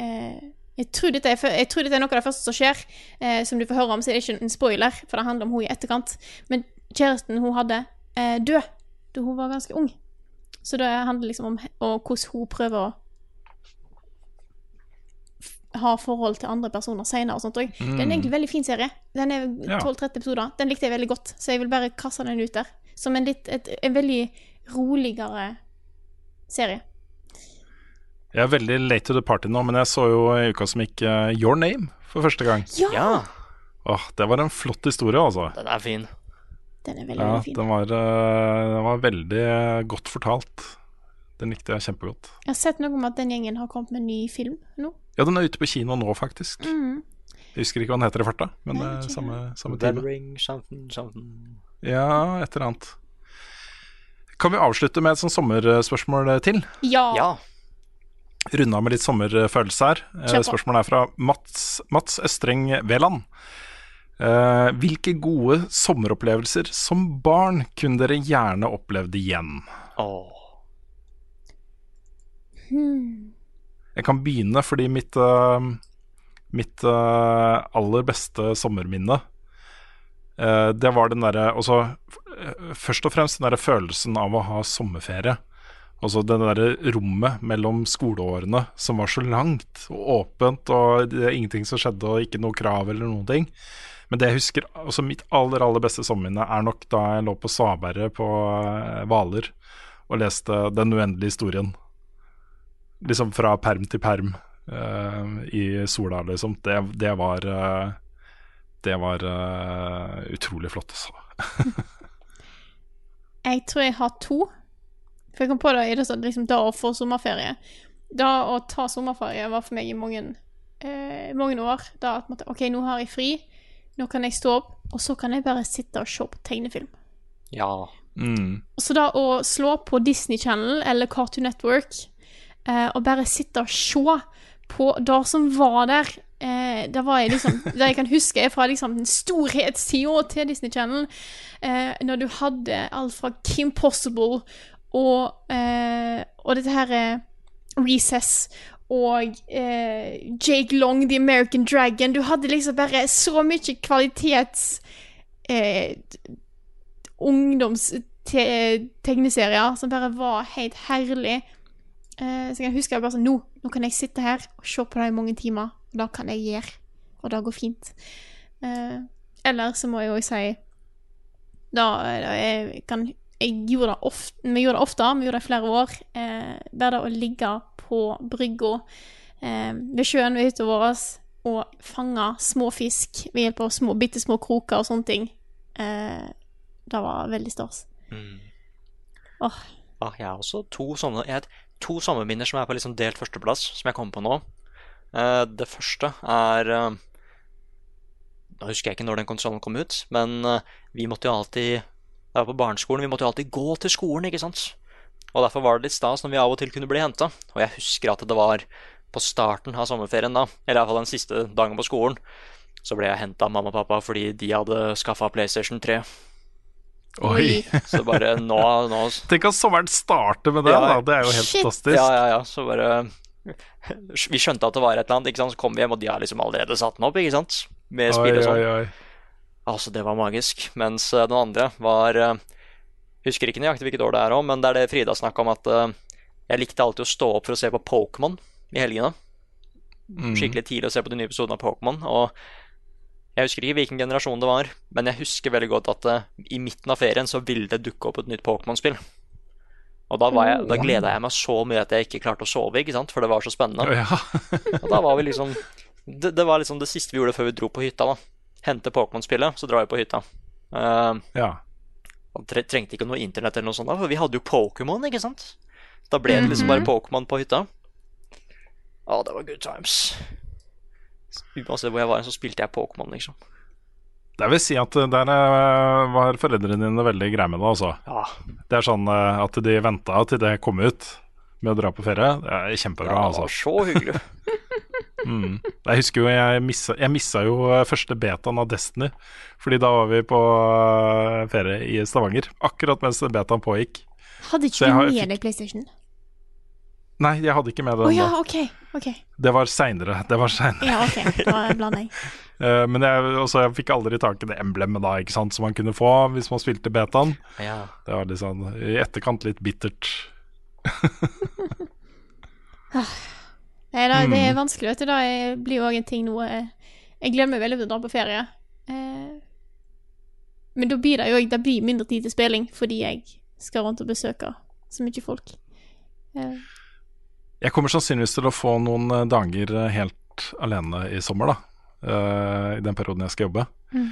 eh, jeg, tror dette er, jeg tror dette er noe av det første som skjer, eh, som du får høre om, så det er ikke en spoiler, for det handler om hun i etterkant. Men kjæresten hun hadde, eh, død da hun var ganske ung. Så det handler liksom om hvordan hun prøver å ha forhold til andre personer senere og sånt òg. Det er en egentlig veldig fin serie. Den er 12-13 episoder. Den likte jeg veldig godt, så jeg vil bare kaste den ut der. Som en, litt, et, en veldig roligere serie. Jeg er veldig late to the party nå, men jeg så jo i uka som gikk uh, Your Name for første gang. Ja! Ja, Åh, det var en flott historie, altså. den er fin. Den er veldig, Ja, veldig fin. den var, uh, den var veldig godt fortalt. Den likte jeg kjempegodt. Jeg har sett noe om at den gjengen har kommet med en ny film nå. Ja, den er ute på kino nå, faktisk. Mm. Jeg husker ikke hva den heter i farta, men Nei, samme, samme time. Ja, et eller annet. Kan vi avslutte med et sånt sommerspørsmål til? Ja. Ja. Runda med litt sommerfølelse her. Eh. Spørsmålet er fra Mats, Mats Østreng Veland. Uh, hvilke gode sommeropplevelser som barn kunne dere gjerne opplevd igjen? Oh. Hmm. Jeg kan begynne fordi mitt, uh, mitt uh, aller beste sommerminne eh, Det var den derre eh, først og fremst den derre følelsen av å ha sommerferie. Altså det derre rommet mellom skoleårene som var så langt og åpent, og det er ingenting som skjedde, og ikke noe krav eller noen ting. Men det jeg husker, altså mitt aller aller beste sommerminne er nok da jeg lå på Svaberget på eh, Hvaler og leste Den uendelige historien. Liksom fra perm til perm uh, i sola, liksom. Det, det var eh, Det var uh, utrolig flott, altså. Jeg tror jeg har to. For jeg kom på det i det sånn, liksom da å få sommerferie. Da å ta sommerferie var for meg i mange, eh, mange år. Da at måtte, OK, nå har jeg fri. Nå kan jeg stå opp, og så kan jeg bare sitte og se på tegnefilm. Ja. Mm. Så da å slå på Disney Channel eller Cartoon Network eh, og bare sitte og se på det som var der eh, Det var jeg liksom Det jeg kan huske, er fra liksom den storhetstida til Disney Channel, eh, når du hadde alt fra Kim Possible og, eh, og dette her eh, Recess og eh, Jake Long, The American Dragon. Du hadde liksom bare så mye kvalitets eh, ungdomstegneserier som bare var helt herlig. Eh, så jeg kan huske bare sånn nå, nå kan jeg sitte her og se på det i mange timer. Og det kan jeg gjøre. Og det går fint. Eh, eller så må jeg òg si Da, da jeg kan jeg gjorde det ofte, Vi gjorde det ofte, vi gjorde det i flere år. Eh, bare det å ligge på brygga eh, ved sjøen ved hytta vår og fange små fisk ved hjelp av små, bitte små kroker og sånne ting. Eh, det var veldig stas. Mm. Åh. Ah, jeg har også to sånne jeg To sommerminner som er på liksom delt førsteplass, som jeg kommer på nå. Eh, det første er eh, Nå husker jeg ikke når den konsollen kom ut, men eh, vi måtte jo alltid Da jeg var på barneskolen, vi måtte jo alltid gå til skolen, ikke sant? Og derfor var det litt stas når vi av og til kunne bli henta. Og jeg husker at det var på starten av sommerferien, da, eller iallfall den siste dagen på skolen, så ble jeg henta av mamma og pappa fordi de hadde skaffa PlayStation 3. Oi. Så bare nå, nå Tenk at sommeren starter med det, Ja, da. Det er jo helt shit. fantastisk. Ja, ja, ja, så bare Vi skjønte at det var et eller annet, ikke sant? så kom vi hjem, og de har liksom allerede satt den opp, ikke sant? Med spill og sånn. Altså, det var magisk. Mens eh, den andre var eh, Husker ikke nøyaktig hvilket år det er òg, men det er det Frida snakka om, at eh, jeg likte alltid å stå opp for å se på Pokémon i helgene. skikkelig tidlig å se på de nye episodene av Pokémon. Og jeg husker ikke hvilken generasjon det var, men jeg husker veldig godt at uh, i midten av ferien så ville det dukke opp et nytt Pokémon-spill. Og da, var jeg, da gleda jeg meg så mye at jeg ikke klarte å sove, ikke sant? for det var så spennende. Ja. Og da var vi liksom det, det var liksom det siste vi gjorde før vi dro på hytta. da Hente Pokémon-spillet, så drar vi på hytta. Uh, ja. og tre trengte ikke noe internett eller noe sånt, da, for vi hadde jo Pokémon, ikke sant? Da ble det liksom bare Pokémon på hytta. Å, det var good times. Uansett hvor jeg var, så spilte jeg Pokémon, liksom. Jeg vil si at der eh, var foreldrene dine veldig greie med det, altså. Ja, Det er sånn eh, at de venta til det kom ut med å dra på ferie. Det er kjempebra, det altså. så hyggelig. Mm. Jeg husker jo jeg missa, jeg missa jo eh, første betaen av Destiny. Fordi da var vi på ferie i Stavanger. Akkurat mens betaen pågikk. Hadde ikke du med deg PlayStation? Nei, jeg hadde ikke med den ja, okay, OK. ok Det var seinere. Det var senere. Ja, OK. Da blander jeg. Eh, men jeg, også, jeg fikk aldri tak i det emblemet da, ikke sant, som man kunne få hvis man spilte betaen. Ja. Det var litt sånn i etterkant litt bittert. Nei, da, det er Mm. vanskelig, vet du. Det blir jo òg en ting nå eh, Jeg glemmer veldig å dra på ferie. Uh, men da blir det jo det blir mindre tid til spilling fordi jeg skal rundt og besøke så mye folk. Uh. Jeg kommer sannsynligvis til å få noen dager helt alene i sommer, da. Eh, I den perioden jeg skal jobbe. Mm.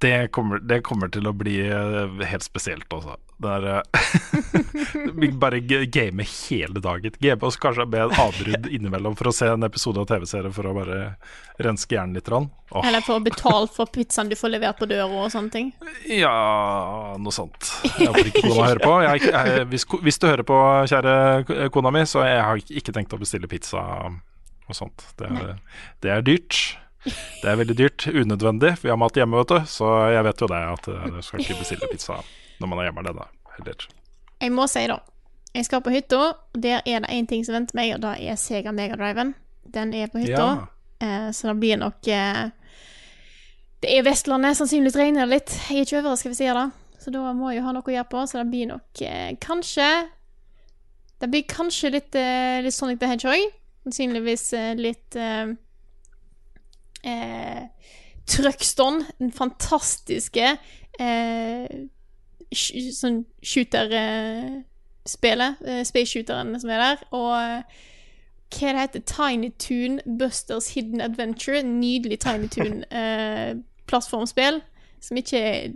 Det, kommer, det kommer til å bli eh, helt spesielt, altså. Det er eh, Bare game hele dagen. Game oss kanskje med et avbrudd innimellom for å se en episode av TV-serie for å bare renske hjernen litt. Oh. Eller få betalt for pizzaen du får levert på døra og sånne ting. Ja, noe sånt. Jeg håper ikke kona hører på. Jeg, jeg, hvis, hvis du hører på, kjære kona mi, så jeg har ikke tenkt å bestille pizza og sånt. Det er, det er dyrt. Det er veldig dyrt. Unødvendig. Vi har mat hjemme, vet du. Så jeg vet jo det at du skal ikke bestille pizza når man er hjemme alene. Heller. Jeg må si, da. Jeg skal på hytta, og der er det én ting som venter meg, og det er Sega Megadriven. Den er på hytta, Ja. eh, så det blir nok eh, Det er Vestlandet, sannsynligvis regner det litt. Jeg er ikke overraska hvis jeg gjør det, så da må jeg jo ha noe å gjøre på, så det blir nok eh, kanskje Det blir kanskje litt, eh, litt Sonic the Hedgehog. Sannsynligvis eh, litt eh, eh, Trøgston, den fantastiske eh, sånn shooter-spelet. Eh, Space-shooteren som er der. Og eh, hva det heter Tiny Toon Busters Hidden Adventure. En Nydelig Tiny Toon-plattformspill. som ikke er,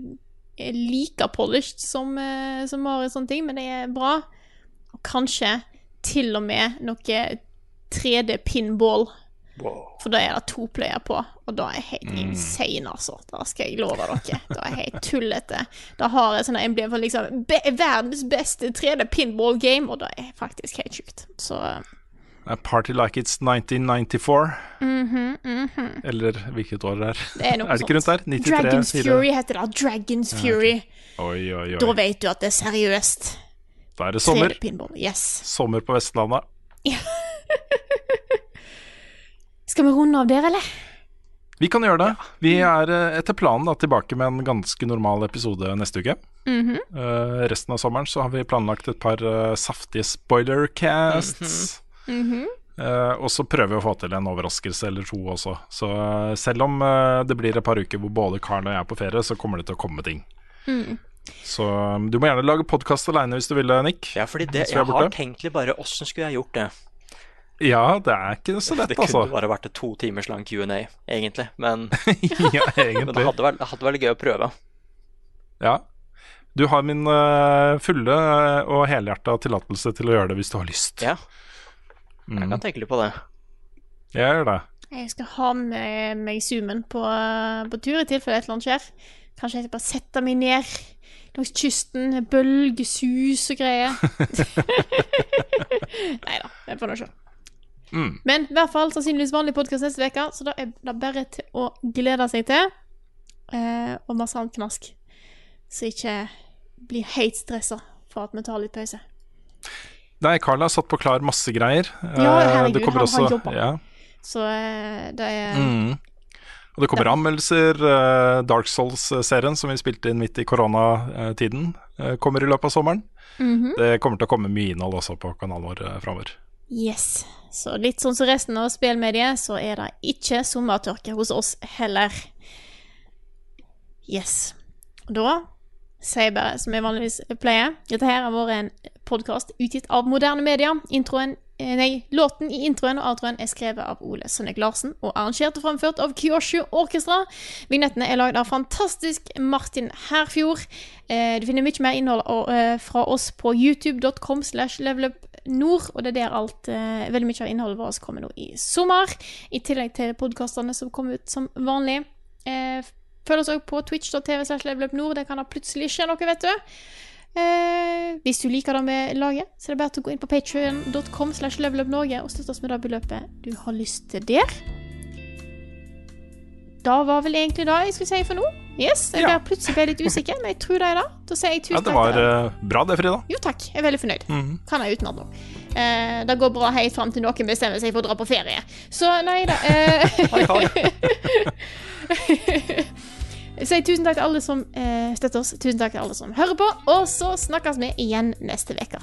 er like polished som, eh, som Mario og sånne ting, men det er bra. Og kanskje til og med noe 3D pinball. For da er det to player på, og da er jeg helt insane, altså. Da skal jeg love dere. Da er jeg helt tullete. Da har jeg sånn emblem for liksom be verdens beste 3D pinball game, og da er jeg faktisk helt sjukt. Så A Party like it's 1994. Eller hvilket år det er. Det er er det ikke rundt der? 93? Dragons? Fury heter det. Dragons Fury. Oi, oi, Da vet du at det er seriøst. Da er det sommer. 3D pinball. Yes. Sommer på Vestlandet. Skal vi runde av der, eller? Vi kan gjøre det. Vi er eh, etter planen da, tilbake med en ganske normal episode neste uke. Mm -hmm. uh, resten av sommeren så har vi planlagt et par uh, saftige spoilercasts. -hmm. Uh, og så prøver vi å få til en overraskelse eller to også. Så selv om det blir et par uker hvor både Karen og jeg er på ferie, så kommer det til å komme ting. Mm. Så eh, du må gjerne lage podkast aleine hvis du vil, Nick. Ja, fordi det, jeg, jeg har tenkt litt bare åssen skulle jeg gjort det? Ja, det er ikke så lett, altså. Det kunne altså. bare vært et to timers lang Q&A, egentlig. Men, ja, men det hadde vært, det hadde vært gøy å prøve. Ja. Du har min eh, fulle og helhjerta tillatelse til å gjøre det hvis du har lyst. Ja, Mm. jeg kan tenke litt på det. Jeg gjør det. Jeg skal ha med meg zoomen på, på tur i tilfelle et eller annet skjer. Kanskje jeg skal bare sette meg ned langs kysten, bølgesus og greier. Nei da, det får du se. Mm. Men i hvert fall sannsynligvis vanlig podkast neste uke, så da er det bare til å glede seg til. Eh, og masse annet knask. Så ikke blir helt stressa for at vi tar litt pause. Nei, Carl har satt på klar masse greier. Ja, Eh, herregud, det kommer han har jobba. Ja. Så eh, det er Mm. Og det kommer anmeldelser. eh, Dark Souls-serien som vi spilte inn midt i koronatiden, eh, kommer i løpet av sommeren. Mhm. Det kommer til å komme mye innhold også på kanalen vår uh, framover. Yes. Så litt sånn som resten av spillmediet, så er det ikke sommertørke hos oss heller. Yes. Da sier jeg bare som jeg vanligvis pleier, dette her har vært en podkast utgitt av moderne media. Introen eh, Nei, låten i introen og outroen er skrevet av Ole Sønnek Larsen og arrangert og framført av Kyoshu Orkestra. Vignettene er lagd av fantastisk Martin Herfjord. Eh, du finner mye mer innhold eh, fra oss på youtube.com slash levelupnord, og det er der alt eh, Veldig mye av innholdet vårt kommer nå i sommer. I tillegg til podkastene som kommer ut som vanlig. Eh, Følg oss også på twitch.tv slash levelupnord. Det kan da plutselig skje noe, vet du. Eh, hvis du liker det vi lager, så er det bare til å gå inn på patreon.com slash levelupnorge og støtte oss med det beløpet du har lyst til der. Da var vel egentlig det jeg skulle si for nå. Yes, jeg Ja. plutselig ble litt usikker, men jeg tror det er det. Da sier jeg tusen Ja, det takk. var eh, bra det, Frida. Jo takk, jeg er veldig fornøyd. Kan jeg utenat nå. Eh, det går bra helt fram til noen bestemmer seg for å dra på ferie. Så nei da. Eh, sier tusen takk til alle som eh, støtter oss. Tusen takk til alle som hører på. Og så snakkes vi igjen neste uke.